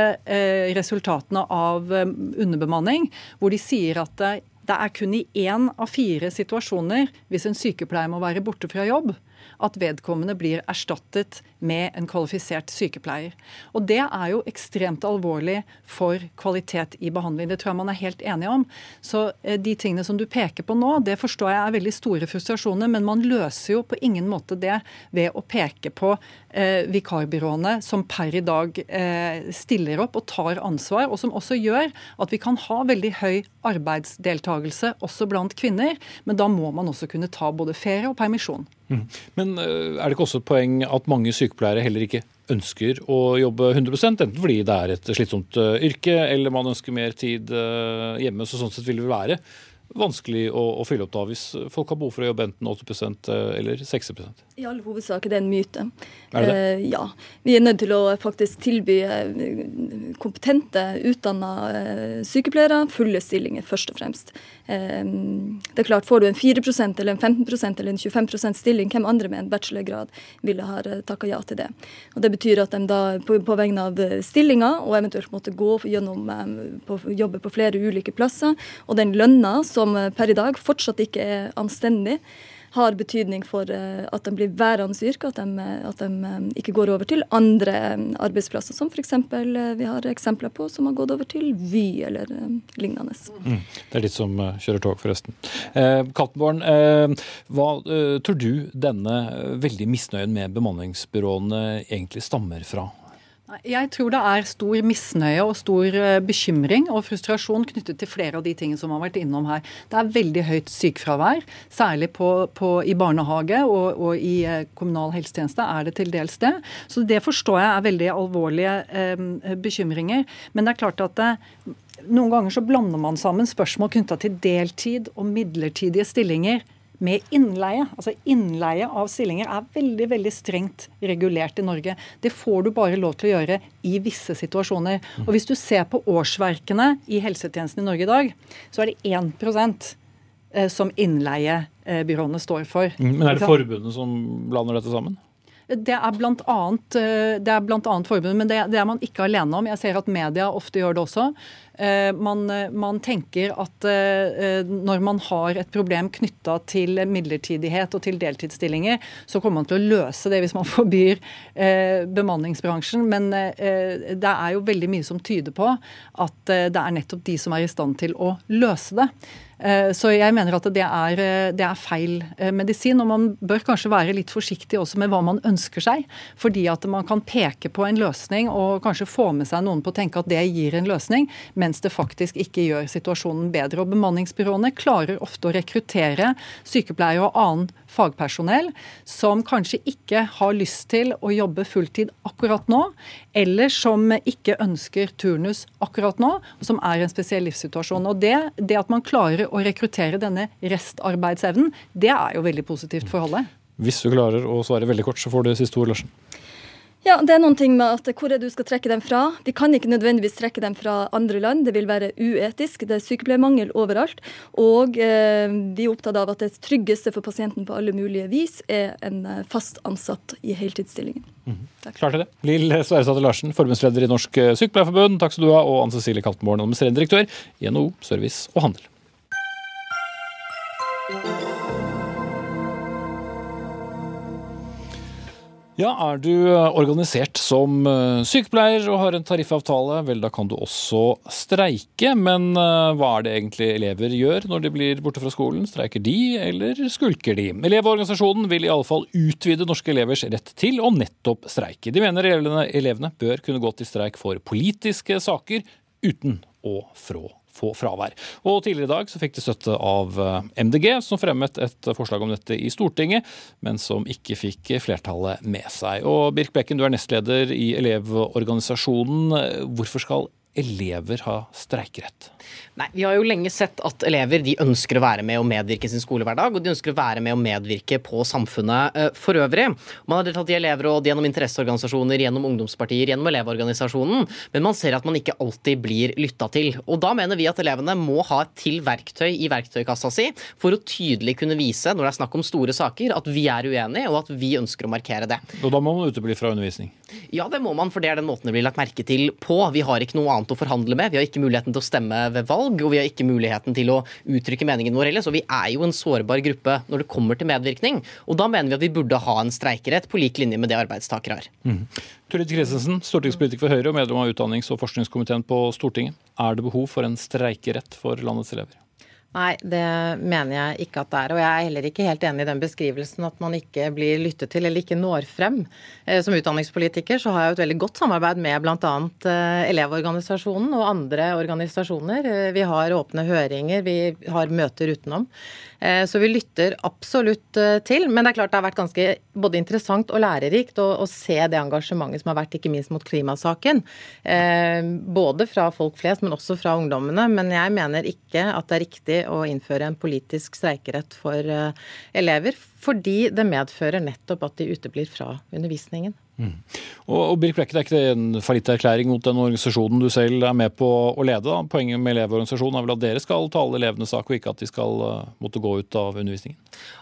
resultatene av underbemanning, hvor de sier at det er kun i én av fire situasjoner hvis en sykepleier må være borte fra jobb, at vedkommende blir erstattet med en kvalifisert sykepleier. Og Det er jo ekstremt alvorlig for kvalitet i behandling. Det tror jeg man er helt enig om. Så eh, de tingene som du peker på nå, det forstår jeg er veldig store frustrasjoner, men man løser jo på ingen måte det ved å peke på vikarbyråene som per i dag eh, stiller opp og tar ansvar, og som også gjør at vi kan ha veldig høy arbeidsdeltakelse også blant kvinner. Men da må man også kunne ta både ferie og permisjon. Mm. Men eh, er det ikke også et poeng at mange sykepleiere heller ikke ønsker å jobbe 100% enten fordi det er et slitsomt eh, yrke, eller man ønsker mer tid eh, hjemme. så Sånn sett vil det være vanskelig å, å, fylle opp da hvis folk har behov for å jobbe enten 80% eller 60 I all hovedsak er det en myte. Er det det? Eh, ja. Vi er nødt til å faktisk tilby eh, kompetente, utdanna eh, sykepleiere fulle stillinger, først og fremst. Eh, det er klart, Får du en 4% eller en 15% eller en 25% stilling, hvem andre med en bachelorgrad ville ha eh, takka ja til det? Og Det betyr at de da på, på vegne av stillinga, og eventuelt måtte gå gjennom eh, på, jobbe på flere ulike plasser, og den lønna som per i dag fortsatt ikke er anstendig, har betydning for at de blir værende i yrket, at, de, at de ikke går over til andre arbeidsplasser, som f.eks. vi har eksempler på som har gått over til Vy eller lignende. Mm. Det er de som kjører tog, forresten. Eh, Kaltenborn, eh, hva eh, tror du denne veldig misnøyen med bemanningsbyråene egentlig stammer fra? Jeg tror det er stor misnøye og stor eh, bekymring og frustrasjon knyttet til flere av de tingene som har vært innom her. Det er veldig høyt sykefravær, særlig på, på, i barnehage og, og, i eh, kommunal helsetjeneste er det til dels det. Så det forstår jeg er veldig alvorlige eh, bekymringer. Men det er klart at det, noen ganger så blander man sammen spørsmål knytta til deltid og midlertidige stillinger med innleie. Altså Innleie av stillinger er veldig veldig strengt regulert i Norge. Det får du bare lov til å gjøre i visse situasjoner. Og Hvis du ser på årsverkene i helsetjenesten i Norge i dag, så er det 1 eh, som innleiebyråene står for. Mm, men er det forbundet som blander dette sammen? Det er annet, eh, forbundet, men det, det, er man ikke alene om. Jeg ser at media ofte gjør det også. Eh, man, man tenker at eh, når man har et problem knytta til midlertidighet og til deltidsstillinger, så kommer man til å løse det hvis man <laughs> forbyr bemanningsbransjen. Men det er jo veldig mye som tyder på at det er nettopp de som er i stand til å løse det. Eh, så jeg mener at det er, eh, det er, feil eh, medisin. Og man bør kanskje være litt forsiktig også med hva man ønsker seg. Fordi at man kan peke på en løsning og kanskje få med seg noen på å tenke at det gir en løsning, mens det faktisk ikke gjør situasjonen bedre. Og bemanningsbyråene klarer ofte å rekruttere sykepleiere og annen fagpersonell som kanskje ikke har lyst til å jobbe fulltid akkurat nå, eller som ikke ønsker turnus akkurat nå, og som er i en spesiell livssituasjon. Og det, det at man klarer å rekruttere denne restarbeidsevnen, det er jo veldig positivt for alle. Hvis du klarer å svare veldig kort, så får du siste ord, Larsen. Ja, det er noen ting med at Hvor er det du skal trekke dem fra? Vi kan ikke nødvendigvis trekke dem fra andre land. Det vil være uetisk. Det er sykepleiermangel overalt. Og eh, vi er opptatt av at det tryggeste for pasienten på alle mulige vis er en eh, fast ansatt i heltidsstillingen. Mm -hmm. Klarte det. Lill Sverresdatter Larsen, forbundsleder i Norsk Sykepleierforbund, takk skal du ha, og Ann Cecilie Kaltenborn, administrerende direktør i NHO Service og Handel. Ja, Er du eh, organisert som eh, sykepleier og har en tariffavtale, vel da kan du også streike. Men eh, hva er det egentlig elever gjør når de blir borte fra skolen? Streiker de, eller skulker de? Elevorganisasjonen vil i alle fall utvide norske elevers rett til å nettopp streike. De mener elevene bør kunne gå til streik for politiske saker uten å frå få fravær. Og Tidligere i dag så fikk de støtte av eh, MDG, som fremmet et forslag om dette i Stortinget, men som ikke fikk flertallet med seg. Og Birk Bekken, du er nestleder i Elevorganisasjonen. Hvorfor skal elever ha streikerett? Nei, Vi har jo lenge sett at elever de ønsker å være med og medvirke i sin skolehverdag, og de ønsker å være med og medvirke på samfunnet uh, for øvrig. Man har deltatt i elevråd gjennom interesseorganisasjoner, gjennom ungdomspartier, gjennom Elevorganisasjonen, men man ser at man ikke alltid blir lytta til. Og Da mener vi at elevene må ha til verktøy i verktøykassa si for å tydelig kunne vise, når det er snakk om store saker, at vi er uenige, og at vi ønsker å markere det. Og da må man utebli fra undervisning? Ja, det må man, for det er den måten det blir lagt merke til på. Vi har ikke noe annet å forhandle med. Vi har ikke muligheten til å stemme ved valg og vi har ikke muligheten til å uttrykke meningen vår ellers. Og vi er jo en sårbar gruppe når det kommer til medvirkning. Og da mener vi at vi burde ha en streikerett på lik linje med det arbeidstakere har. Mm. Turid Kristensen, stortingspolitiker for Høyre og medlem av utdannings- og forskningskomiteen på Stortinget. Er det behov for en streikerett for landets elever? Nei, det mener jeg ikke at det er. Og jeg er heller ikke helt enig i den beskrivelsen at man ikke blir lyttet til eller ikke når frem. Eh, som utdanningspolitiker så har jeg jo et veldig godt samarbeid med bl.a. Eh, Elevorganisasjonen og andre organisasjoner. Eh, vi har åpne høringer, vi har møter utenom. Så vi lytter absolutt til. Men det er klart det har vært ganske både interessant og lærerikt å, å se det engasjementet som har vært ikke minst mot klimasaken. Både fra folk flest, men også fra ungdommene. Men jeg mener ikke at det er riktig å innføre en politisk streikerett for eh, elever, fordi det medfører nettopp at de uteblir fra undervisningen. Mm. Og, og Birk Brekke, Det er ikke en fallitterklæring mot den organisasjonen du selv er med på å lede? Poenget med Elevorganisasjonen er vel at dere skal tale elevenes sak, og ikke at de skal uh, måtte gå ut av undervisningen?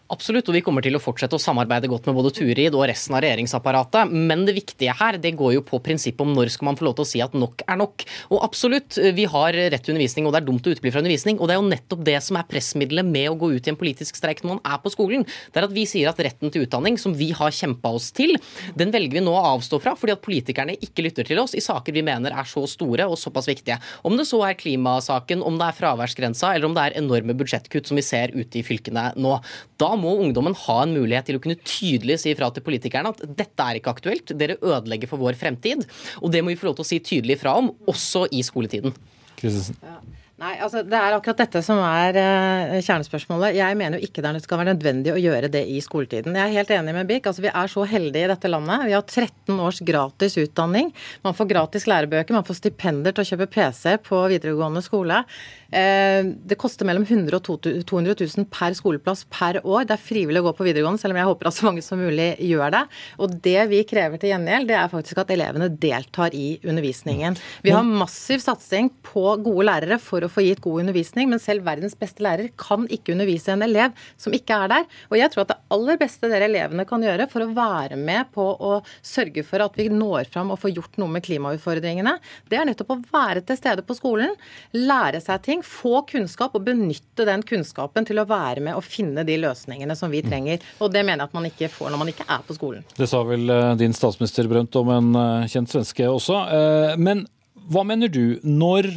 Absolutt, og vi kommer til å fortsette å samarbeide godt med både Turid og resten av regjeringsapparatet. Men det viktige her det går jo på prinsippet om når skal man få lov til å si at nok er nok. Og absolutt, vi har rett til undervisning, og det er dumt å utebli fra undervisning. Og det er jo nettopp det som er pressmiddelet med å gå ut i en politisk streik når man er på skolen. Det er at vi sier at retten til utdanning, som vi har kjempa oss til, den velger vi nå å avstå fra fordi at politikerne ikke lytter til oss i saker vi mener er så store og såpass viktige. Om det så er klimasaken, om det er fraværsgrensa, eller om det er enorme budsjettkutt som vi ser ute i fylkene nå. Da må ungdommen ha en mulighet til å kunne tydelig si fra til politikerne at dette er ikke aktuelt, dere ødelegger for vår fremtid. Og det må vi få lov til å si tydelig fra om, også i skoletiden. Ja. Nei, altså Det er akkurat dette som er eh, kjernespørsmålet. Jeg mener jo ikke det skal være nødvendig å gjøre det i skoletiden. Jeg er helt enig med Birk. Altså, vi er så heldige i dette landet. Vi har 13 års gratis utdanning. Man får gratis lærebøker, man får stipender til å kjøpe PC på videregående skole. Uh, det koster mellom 100 og 200 000 per skoleplass per år. Det er frivillig å gå på videregående, selv om jeg håper at så mange som mulig gjør det. Og det vi krever til gjengjeld, det er faktisk at elevene deltar i undervisningen. Vi har massiv satsing på gode lærere for å få gitt god undervisning, men selv verdens beste lærer kan ikke undervise en elev som ikke er der. Og jeg tror at det aller beste dere elevene kan gjøre for å være med på å sørge for at vi når fram og får gjort noe med klimautfordringene, det er nettopp å være til stede på skolen, lære seg ting, få kunnskap og benytte den kunnskapen til å være med og finne de løsningene som vi trenger. Og det mener jeg at man ikke får når man ikke er på skolen. Det sa vel eh, din statsminister Brønt om en eh, kjent svenske også. Eh, men hva mener du når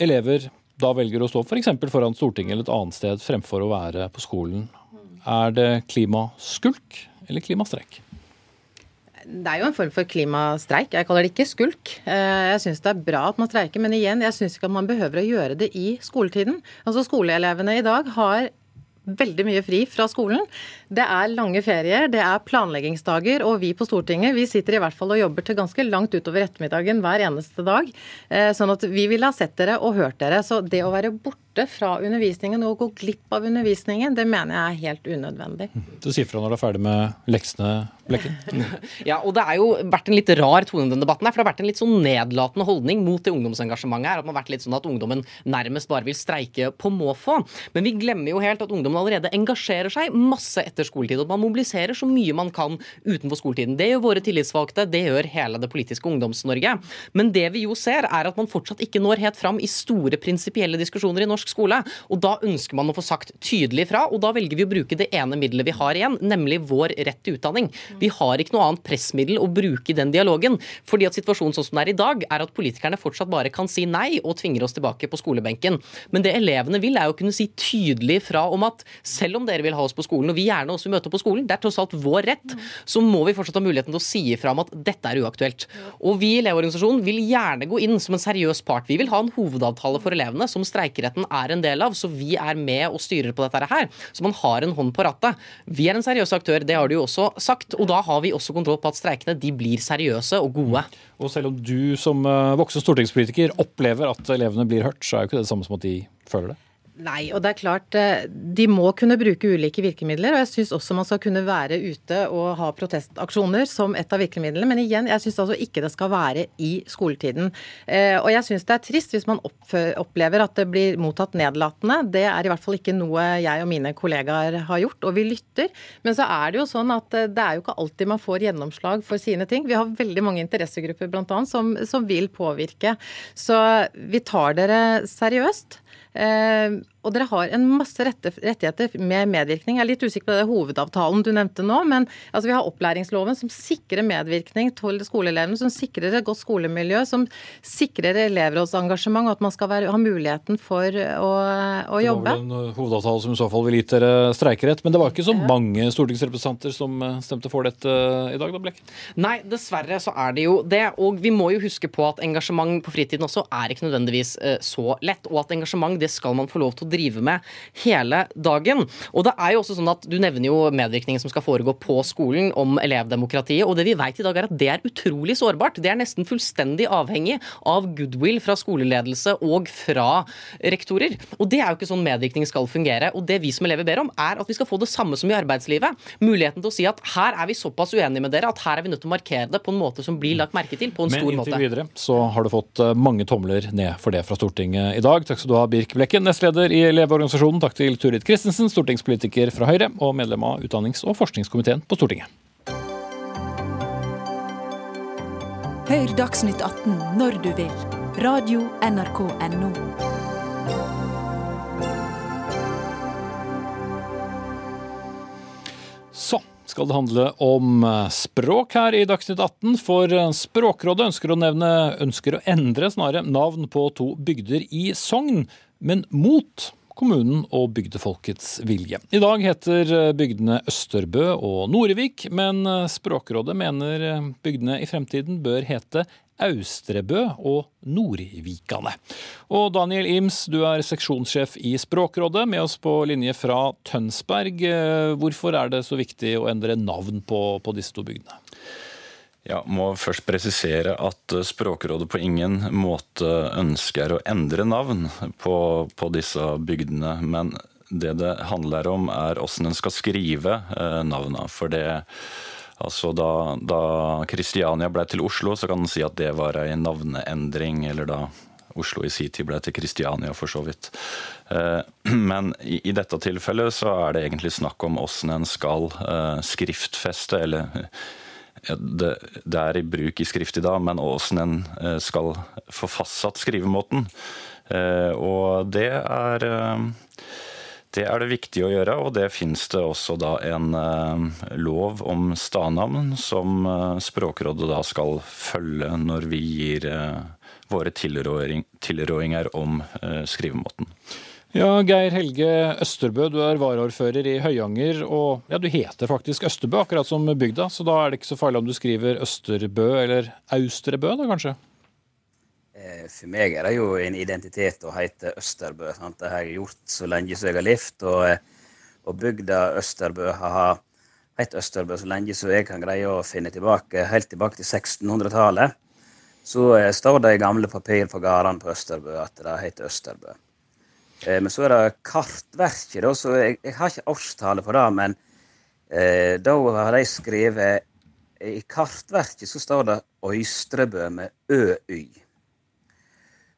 elever da velger å stå f.eks. For foran Stortinget eller et annet sted fremfor å være på skolen. Er det klimaskulk eller klimastreik? Det er jo en form for klimastreik. Jeg kaller det ikke skulk. Eh, jeg syns det er bra at man streiker, men igjen, jeg syns ikke at man behøver å gjøre det i skoletiden. Altså Skoleelevene i dag har veldig mye fri fra skolen. Det er lange ferier, det er planleggingsdager, og vi på Stortinget vi sitter i hvert fall og jobber til ganske langt utover ettermiddagen hver eneste dag. Eh, sånn at vi ville ha sett dere og hørt dere. Så det å være borte fra undervisningen og gå glipp av undervisningen, det mener jeg er helt unødvendig. Du sier fra når du er ferdig med leksene, Blekken? <laughs> ja, og det har jo vært en litt rar tone i denne debatten her, for det har vært en litt sånn nedlatende holdning mot det ungdomsengasjementet her. At man har vært litt sånn at ungdommen nærmest bare vil streike på måfå. Men vi glemmer jo helt at ungdommen allerede engasjerer seg masse etter skoletid. Og man mobiliserer så mye man kan utenfor skoletiden. Det gjør våre tillitsvalgte, det gjør hele det politiske Ungdoms-Norge. Men det vi jo ser, er at man fortsatt ikke når helt fram i store prinsipielle diskusjoner i norsk skole. Og da ønsker man å få sagt tydelig fra, og da velger vi å bruke det ene middelet vi har igjen, nemlig vår rett til utdanning. Vi har ikke noe annet pressmiddel å bruke i den dialogen. fordi at situasjonen sånn som den er i dag, er at politikerne fortsatt bare kan si nei og tvinger oss tilbake på skolebenken. Men det elevene vil, er å kunne si tydelig fra om at selv om dere vil ha oss på skolen, og vi gjerne også vi møter på skolen, det er tross alt vår rett, så må vi fortsatt ha muligheten til å si ifra om at dette er uaktuelt. Og vi i Elevorganisasjonen vil gjerne gå inn som en seriøs part. Vi vil ha en hovedavtale for elevene som streikeretten er en del av, så vi er med og styrer på dette her. Så man har en hånd på rattet. Vi er en seriøs aktør, det har du jo også sagt. og da har vi også kontroll på at streikene de blir seriøse og gode. Og selv om du som eh, voksen stortingspolitiker opplever at elevene blir hørt, så er jo ikke det det samme som at de føler det? Nei, og det er klart eh, de må kunne bruke ulike virkemidler. Og jeg syns også man skal kunne være ute og ha protestaksjoner som et av virkemidlene. Men igjen, jeg syns altså ikke det skal være i skoletiden. Eh, og jeg syns det er trist hvis man opplever at det blir mottatt nedlatende. Det er i hvert fall ikke noe jeg og mine kollegaer har gjort, og vi lytter. Men så er det jo sånn at eh, det er jo ikke alltid man får gjennomslag for sine ting. Vi har veldig mange interessegrupper bl.a. Som, som vil påvirke. Så vi tar dere seriøst. Uh, og dere har en masse rettigheter med medvirkning. Jeg er litt usikker på det hovedavtalen du nevnte nå, men altså, vi har opplæringsloven som sikrer medvirkning til skoleelevene, som sikrer et godt skolemiljø, som sikrer elevrådsengasjement, og at man skal være, ha muligheten for å, å jobbe. Det var vel en hovedavtale som i så fall ville gitt dere streikerett, men det var ikke så mange stortingsrepresentanter som eh, stemte for dette eh, i dag, da, Blekk? Nei, dessverre så er det jo det. Og vi må jo huske på at engasjement på fritiden også er ikke nødvendigvis eh, så lett, og at engasjement det skal man få lov til å drive med hele dagen. Og det er jo også sånn at Du nevner jo medvirkningen som skal foregå på skolen om elevdemokratiet. og det vi vet i dag er at Det er utrolig sårbart. Det er nesten fullstendig avhengig av goodwill fra skoleledelse og fra rektorer. Og Det er jo ikke sånn medvirkning skal fungere. og Det vi som elever ber om, er at vi skal få det samme som i arbeidslivet. Muligheten til å si at her er vi såpass uenige med dere at her er vi nødt til å markere det på en måte som blir lagt merke til. på en Men stor måte. Men inntil videre så har du fått eh, mange tomler ned for det fra Stortinget i dag. Takk skal du ha, Birk Blekken, nestleder i i Elevorganisasjonen. Takk til Turid Christensen, stortingspolitiker fra Høyre og medlem av utdannings- og forskningskomiteen på Stortinget. Hør Dagsnytt 18 når du vil. Radio NRK Radio.nrk.no. Så skal det handle om eh, språk her i Dagsnytt 18. For eh, Språkrådet ønsker å, nevne, ønsker å endre snarere navn på to bygder i Sogn, men mot kommunen og bygdefolkets vilje. I dag heter bygdene Østerbø og Norevik, men Språkrådet mener bygdene i fremtiden bør hete Austrebø og Nordvikane. Og Daniel Ims, du er seksjonssjef i Språkrådet, med oss på linje fra Tønsberg. Hvorfor er det så viktig å endre navn på, på disse to bygdene? Ja, må først presisere at Språkrådet på ingen måte ønsker å endre navn på, på disse bygdene. Men det det handler om, er hvordan en skal skrive eh, navnene. For det Altså da, da Kristiania ble til Oslo, så kan man si at det var en navneendring. Eller da Oslo i sin tid ble til Kristiania, for så vidt. Eh, <clears throat> men i dette tilfellet så er det egentlig snakk om hvordan en skal eh, skriftfeste, eller det, det er i bruk i skrift i dag, men åssen en eh, skal få fastsatt skrivemåten. Og det er det er det viktig å gjøre, og det finnes det også da en lov om stadnavn som Språkrådet da skal følge når vi gir våre tilråinger om skrivemåten. Ja, Geir Helge Østerbø, du er varaordfører i Høyanger, og ja, du heter faktisk Østerbø, akkurat som bygda, så da er det ikke så farlig om du skriver Østerbø eller Austrebø, da kanskje? Eh, for meg er det jo en identitet å hete Østerbø. Sant? Det har jeg gjort så lenge som jeg har levd. Og, eh, og bygda Østerbø har hett Østerbø så lenge som jeg kan greie å finne tilbake, helt tilbake til 1600-tallet. Så eh, står det i gamle papir på gårdene på Østerbø at det heter Østerbø. Men så er det kartverket, da, så jeg, jeg har ikke årstallet på det. Men eh, da har de skrevet I kartverket så står det Øystrebø med øy.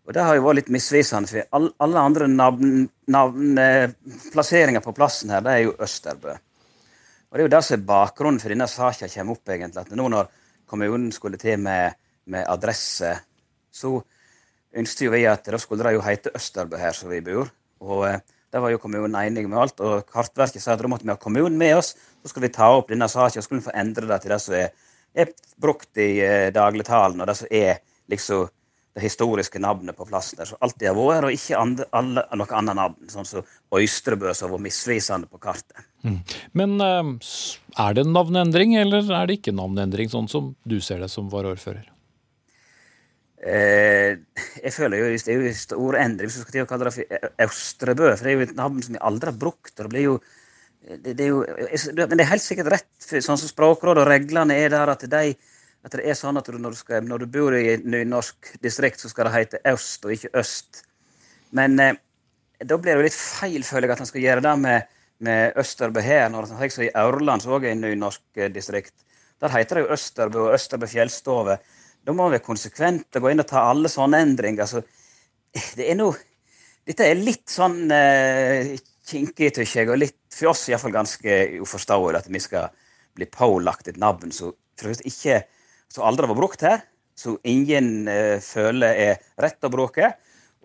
Og Det har jo vært litt misvisende, for alle andre navn, navnplasseringer eh, på plassen her, det er jo Østerbø. Og Det er jo det som er bakgrunnen for denne saka kommer opp, egentlig. At nå når kommunen skulle til med, med adresse, så ønsket jo vi at da skulle det jo hete Østerbø her som vi bor. Og eh, det var jo kommunen enig med alt. Og Kartverket sa at da måtte vi ha kommunen med oss. Så skulle vi ta opp denne saken og skulle få endre det til det som er, er brukt i eh, dagligtalen, og det som er liksom det historiske navnet på plassen der som alltid har vært, og ikke andre, alle, noe annet navn, sånn som Øystrebø, som var misvisende på kartet. Mm. Men uh, er det en navneendring, eller er det ikke navneendring, sånn som du ser det som varaordfører? Eh, jeg føler jo det er jo en stor endring hvis du skal til å kalle det for Østrebø, for det er jo et navn som vi aldri har brukt. og det blir jo det, det er jo, men det er helt sikkert rett, sånn som Språkrådet og reglene er der, at de at det er sånn at du, når, du skal, når, du bor i et nynorsk distrikt, så skal det hete øst og ikke øst. Men eh, da blir det jo litt feil, føler jeg, at han skal gjøre det med, med Østerbø her. når han I Aurland, som òg er et nynorsk eh, distrikt, der heter det jo Østerbø og Østerbø fjellstove. Da må vi være konsekvente og gå inn og ta alle sånne endringer. Så det er noe Dette er litt sånn eh, kinkig, syns jeg, og litt for oss iallfall ganske uforståelig at vi skal bli pålagt et navn som aldri har vært brukt her, som ingen eh, føler er rett å bruke.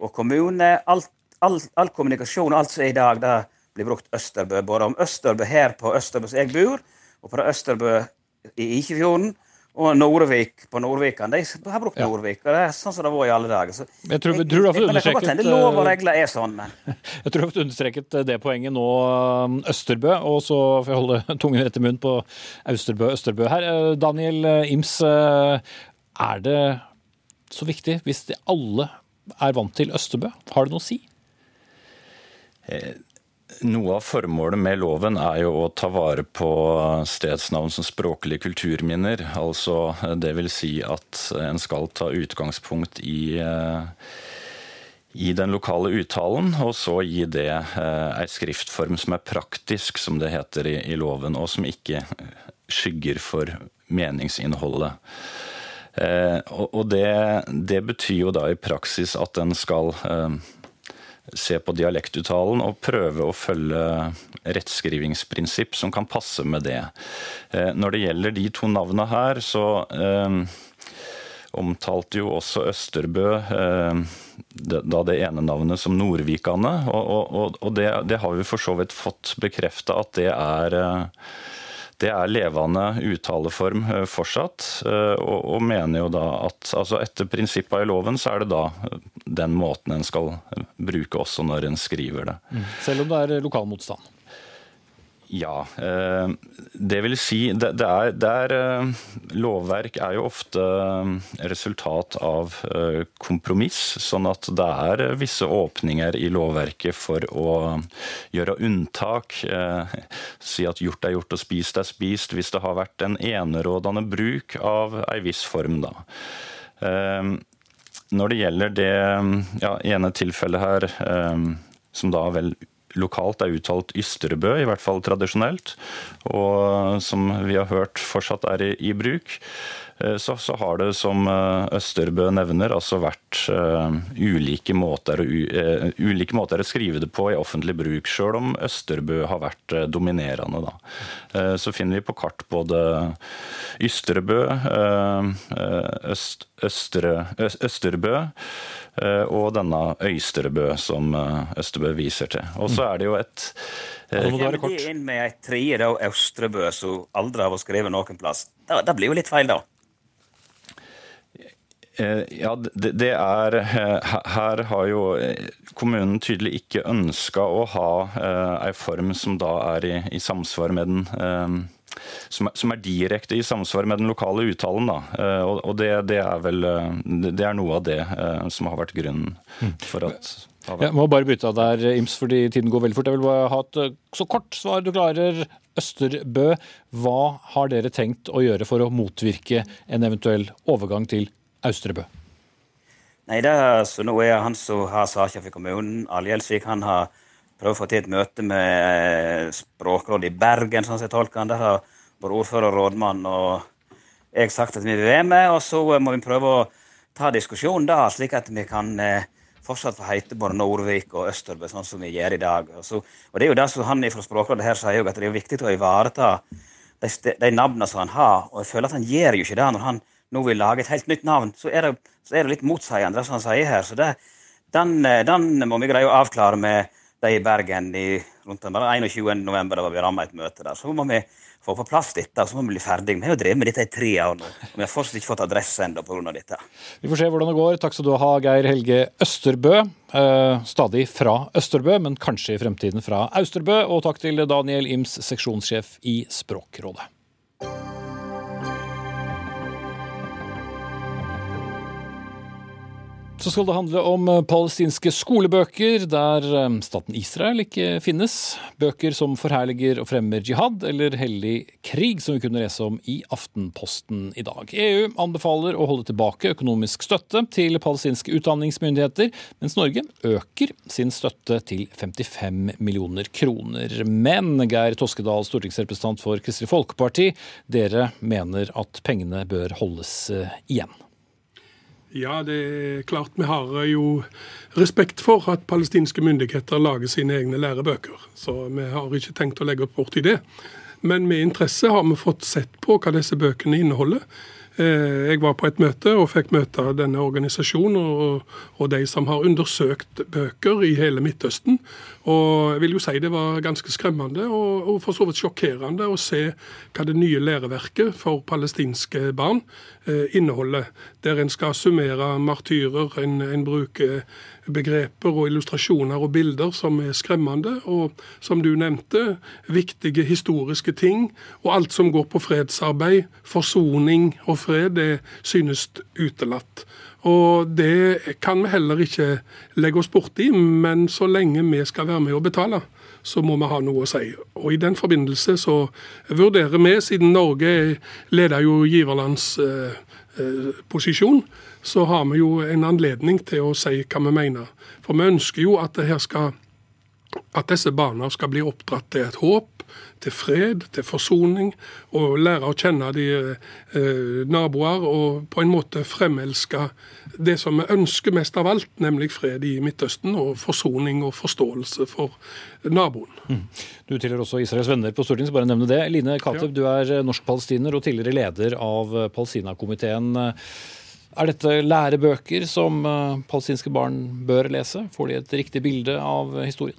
Og kommune, alt, all, all, kommunikasjon alt som er i dag, det blir brukt Østerbø. Både om Østerbø her på Østerbø som jeg bor, og på Østerbø i Ikefjorden. Og Nordvik på Nordvikan. De har brukt ja. Nordvik. og Det er sånn som det var i alle dager. Så, jeg tror, jeg, tror du har fått understreket lov og regler er sånn, men <laughs> Jeg tror du understreket det poenget nå, um, Østerbø. Og så får jeg holde <laughs> tungen rett i munnen på Austerbø, Østerbø her. Eh, Daniel eh, Ims, eh, er det så viktig hvis de alle er vant til Østerbø? Har det noe å si? Noe av formålet med loven er jo å ta vare på stedsnavn som språklige kulturminner. Altså vil si at en skal ta utgangspunkt i, eh, i den lokale uttalen, og så gi det ei eh, skriftform som er praktisk, som det heter i, i loven, og som ikke skygger for meningsinnholdet. Eh, og det, det, betyr jo da i praksis at en skal se på dialektuttalen og prøve å følge rettskrivingsprinsipp som kan passe med det. Eh, når det gjelder de to navnene her, så eh, omtalte jo også Østerbø eh, da det ene navnet som Nordvikane. Og, og, og det, det, har vi for så vidt fått bekrefta at det er det er levende uttaleform eh, fortsatt, eh, og, mener jo da at altså etter prinsippene i loven, så er det da eh, den måten en skal bruke også når en skriver det. Mm. Selv om det er lokal motstand? Ja. Eh, det vil si det, er, det er, eh, Lovverk er jo ofte eh, resultat av kompromiss, sånn at det er visse åpninger i lovverket for å gjøre unntak. Si at gjort er gjort og spist er spist, hvis det har vært en enerådende bruk av ei viss form. da. Når det gjelder det ja, ene tilfellet her, som da vel lokalt er uttalt Ysterbø, i hvert fall tradisjonelt, og som vi har hørt fortsatt er i, i bruk. Eh, så, så, har det, som eh, Østerbø nevner, altså vært uh, ulike, måter, uh, ulike, måter, å skrive det på i offentlig bruk, sjøl om Østerbø har vært uh, dominerende. Så finner vi på kart både Ysterebø, Øst, Østerbø og denne Øysterbø som eh, Østerbø viser til. Og så er det jo et ja, det kort. inn med ei tredje, da, Østrebø, som aldri har vært skrevet noen plass. Det, blir jo litt feil, da. Eh, ja, det, det, er Her har jo kommunen tydelig ikke ønska å ha ei form som da er i, i samsvar med den som, som, er direkte i samsvar med den lokale uttalen. Da. Eh, og, og det, det, er vel eh, det er noe av det eh, som har vært grunnen for at jeg må bare bytte av der, Ims, fordi tiden går veldig fort. Jeg vil bare ha et så kort svar du klarer. Østerbø, hva har dere tenkt å gjøre for å motvirke en eventuell overgang til Austrebø? Nei, det så Nå er han som har saken for kommunen, Algjelsvik, han har prøvd å få til et møte med språkrådet i Bergen, sånn som jeg tolker han. Der har både ordfører og rådmann og jeg sagt at vi vil være med. Og så må vi prøve å ta diskusjonen da, slik at vi kan eh, fortsatt få hete både Nordvik og Østerbø, sånn som vi gjør i dag. Og, så, og det er jo det som han fra Språkrådet her sier, at det er viktig å ivareta de, de navnene som han har. Og jeg føler at han gjør jo ikke det når han nå vil lage et helt nytt navn. Så er det, så er det litt motsigende, det som han sier her. Så det, den, eh, den må vi greie å avklare med de i Bergen i, rundt 21. november. Da var vi ramma et møte der. Så må vi få på plass dette, og så må vi bli ferdig. Vi har jo drevet med dette i tre år nå, og vi har fortsatt ikke fått adresse ennå pga. dette. Vi får se hvordan det går. Takk skal du ha, Geir Helge Østerbø. Eh, stadig fra Østerbø, men kanskje i fremtiden fra Austerbø. Og takk til Daniel Ims, seksjonssjef i Språkrådet. Så skal det handle om eh, palestinske skolebøker der eh, staten Israel ikke finnes. Bøker som forherliger og fremmer jihad eller hellig krig, som vi kunne lese om i Aftenposten i dag. EU anbefaler å holde tilbake økonomisk støtte til palestinske utdanningsmyndigheter, mens Norge øker sin støtte til 55 millioner kroner. Men Geir Toskedal, stortingsrepresentant for Kristelig Folkeparti, dere mener at pengene bør holdes eh, igjen. Ja, det er klart vi har jo respekt for at palestinske myndigheter lager sine egne lærebøker. Så vi har ikke tenkt å legge opp bort i det. Men med interesse har vi fått sett på hva disse bøkene inneholder. Eh, jeg var på et møte og fikk møte denne organisasjonen og, og, de som har undersøkt bøker i hele Midtøsten. Og jeg vil jo si det var ganske skremmende og, og for så vidt sjokkerende å se hva det nye læreverket for palestinske barn eh, inneholder. Der en skal summere martyrer, en, en bruker begreper og illustrasjoner og bilder som er skremmende. Og som du nevnte, viktige historiske ting. Og alt som går på fredsarbeid, forsoning og fred, det synes utelatt. Og det kan vi heller ikke legge oss borti, men så lenge vi skal være med og betale, så må vi ha noe å si. Og I den forbindelse så vurderer vi, siden Norge leder jo giverlands eh, eh, så har vi jo en anledning til å si hva vi mener. For vi ønsker jo at, skal, at disse barna skal bli oppdratt til et håp, til fred, til forsoning, og lære å kjenne de eh, naboer og på en måte fremelske det som vi ønsker mest av alt, nemlig fred i Midtøsten og forsoning og forståelse for naboen. Mm. Du tilhører også Israels venner på Stortinget, så bare nevne det. Line Kateb, ja. du er norsk-palestiner og tidligere leder av Palestina-komiteen. Er dette lærebøker som palestinske barn bør lese? Får de et riktig bilde av historien?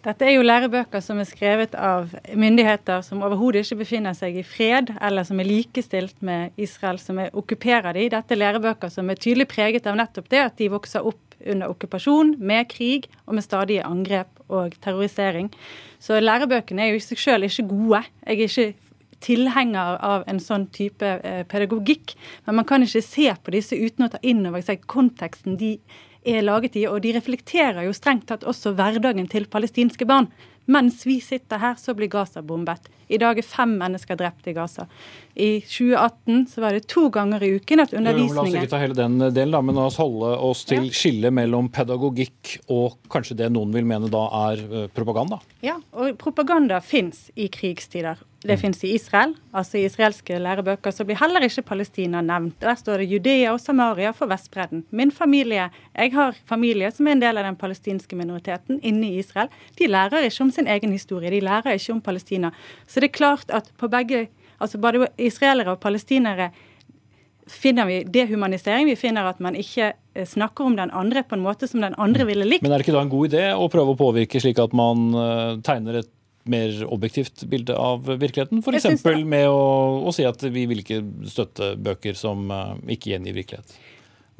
Dette er jo lærebøker som er skrevet av myndigheter som overhodet ikke befinner seg i fred, eller som er likestilt med Israel, som er okkuperer de. Dette er lærebøker som er tydelig preget av nettopp det at de vokser opp under okkupasjon, med krig og med stadige angrep og terrorisering. Så lærebøkene er jo i seg sjøl ikke gode. Jeg er ikke tilhenger av en sånn type eh, pedagogikk, men man kan ikke se på disse uten å ta inn over seg konteksten de er laget i. Og de reflekterer jo strengt tatt også hverdagen til palestinske barn. Mens vi sitter her, så blir Gaza bombet. I dag er fem mennesker drept i Gaza. I 2018 så var det to ganger i uken at undervisningen La oss ikke ta hele den delen, da, men la oss holde oss til ja. skillet mellom pedagogikk og kanskje det noen vil mene da er eh, propaganda? Ja, og propaganda fins i krigstider. Det mm. fins i Israel. altså I israelske lærebøker så blir heller ikke Palestina nevnt. Der står det Judea og Samaria for Vestbredden. Min familie, Jeg har familie som er en del av den palestinske minoriteten inne i Israel. De lærer ikke om sin egen historie. De lærer ikke om Palestina. Så det er klart at på begge, altså både israelere og palestinere finner vi dehumanisering. Vi finner at man ikke eh, snakker om den andre på en måte som den andre ville likt. Men er det ikke da en god idé å prøve å påvirke slik at man eh, tegner et mer objektivt bilde av virkeligheten? F.eks. med å, å, si at vi vil ikke støtte bøker som uh, ikke gjengir virkelighet.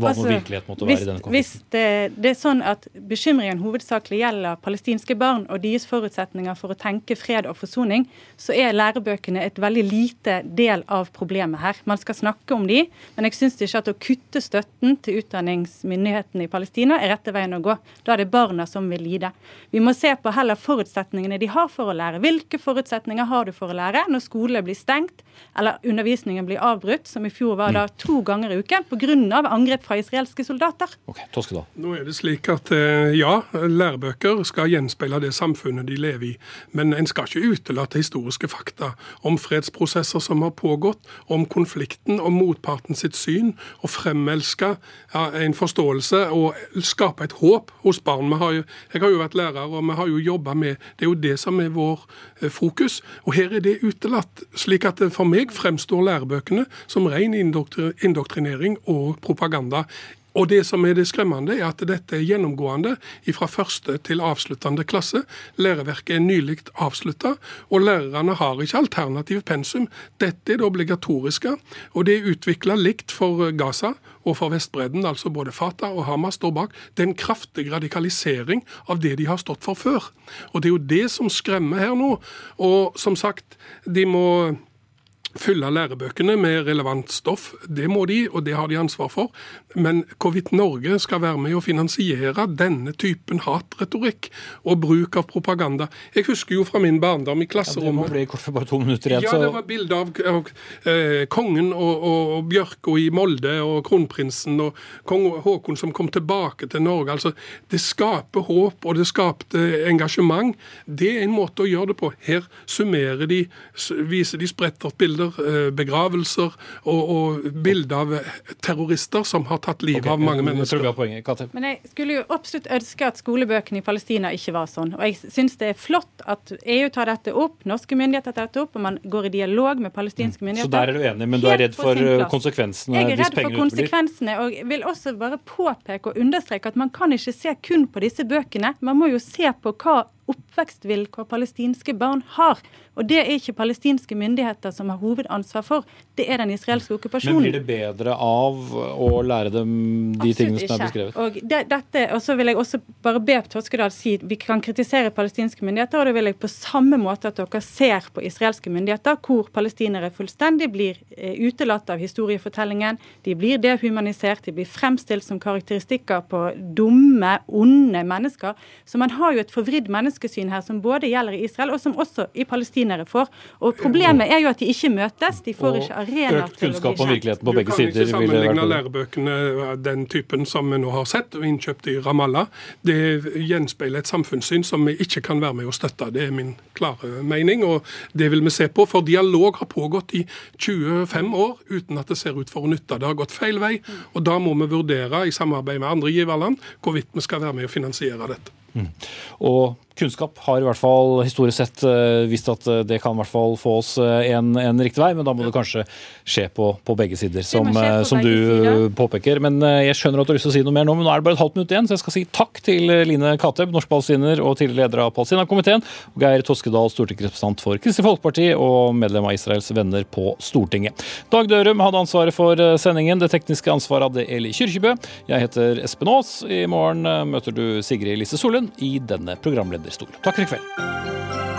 Hva altså, virkelighet måtte hvis, være i denne konflikten? Hvis det, det, er sånn at bekymringen hovedsakelig gjelder palestinske barn og deres forutsetninger for å tenke fred og forsoning, så er lærebøkene et veldig lite del av problemet her. Man skal snakke om de, men jeg syns ikke at å kutte støtten til utdanningsmyndighetene i Palestina er rette veien å gå. Da er det barna som vil lide. Vi må se på heller forutsetningene de har for å lære. Hvilke forutsetninger har du for å lære når skolene blir stengt eller undervisningen blir avbrutt, som i fjor var da to ganger i uken pga. angrep fra israelske soldater. Ok, da. Nå er det slik at eh, ja, lærebøker skal gjenspeile det samfunnet de lever i. Men en skal ikke utelate historiske fakta om fredsprosesser som har pågått, om konflikten, om motparten sitt syn, og fremelske ja, en forståelse og skape et håp hos barn. Har jo, jeg har jo vært lærer, og vi har jo jobba med Det er jo det som er vår eh, fokus. Og her er det utelatt. slik at for meg fremstår lærebøkene som ren indoktrinering og propaganda og Det som er det skremmende, er at dette er gjennomgående fra første til avsluttende klasse. Læreverket er nylig avslutta, og lærerne har ikke alternativ pensum. Dette er det obligatoriske, og det er utvikla likt for Gaza og for Vestbredden, altså både Fatah og Hamas står bak. Det er en kraftig radikalisering av det de har stått for før. Og Det er jo det som skremmer her nå. Og som sagt, de må fylle lærebøkene med relevant stoff. Det må de, og det har de ansvar for. Men hvorvidt Norge skal være med å finansiere denne typen hatretorikk og bruk av propaganda Jeg husker jo fra min barndom i klasserommet ja, Det kort for bare to minutter igjen, Ja, det var bilde av, av eh, kongen og, og, og Bjørko i Molde og kronprinsen og kong Haakon som kom tilbake til Norge. Altså, Det skaper håp, og det skapte engasjement. Det er en måte å gjøre det på. Her summerer de, viser de sprettert bilder, eh, begravelser og, og bilder av terrorister som har tatt livet okay, av mange mennesker. Jeg Men jeg skulle jo absolutt ønske at skolebøkene i Palestina ikke var sånn. Og jeg syns det er flott at EU tar dette opp, norske myndigheter tar dette opp, og man går i dialog med palestinske myndigheter. Så der er du enig, men du er redd for eh, konsekvensene Jeg er redd for konsekvensene, og vil også bare påpeke og understreke at man kan ikke se kun på disse bøkene. Man må jo se på hva oppvekstvilkår palestinske barn har. Og det er ikke palestinske myndigheter som har hovedansvar for, det er den israelske okkupasjonen. Men blir det bedre av å lære dem de Absolutt tingene som er beskrevet? Og, det, dette, og så vil jeg også bare be Toskedal si vi kan kritisere palestinske myndigheter, og det vil jeg på samme måte at dere ser på israelske myndigheter, hvor palestinere fullstendig blir eh, utelatt av historiefortellingen, de blir dehumanisert, de blir fremstilt som karakteristikker på dumme, onde mennesker. Så man har jo et forvridd menneske menneskesyn her som både gjelder i Israel, og som også i palestinere får. Og Problemet er jo at de ikke møtes. De får ikke arenaer økt kunnskap om virkeligheten på begge sider. Du kan ikke sammenligne lærebøkene den typen som vi nå har sett og innkjøpt i Ramallah. Det gjenspeiler et samfunnssyn som vi ikke kan være med å støtte. Det er min klare mening, og det vil vi se på. For dialog har pågått i 25 år uten at det ser ut for å nytte. Det har gått feil vei, og da må vi vurdere i samarbeid med andre giverland hvorvidt vi skal være med å finansiere dette. Mm. Og kunnskap har i hvert fall historisk sett vist visst at uh, det kan i hvert fall få oss uh, en, en, riktig vei, men da må det kanskje skje på, på begge sider, som, som begge du sider. påpeker. Men jeg skjønner at du har lyst til å si noe mer nå, men nå er det bare et halvt minutt igjen, så jeg skal si takk til Line Kateb, norsk palestiner og tidligere leder av Palestina-komiteen, og Geir Toskedal, stortingsrepresentant for Kristelig Folkeparti og medlem av Israels venner på Stortinget. Dag Dørum hadde ansvaret for sendingen, det tekniske ansvaret hadde Eli Kyrkjebø. Jeg heter Espen Aas. I morgen møter du Sigrid Lise Solund i denne programlederstol. Takk for i kveld.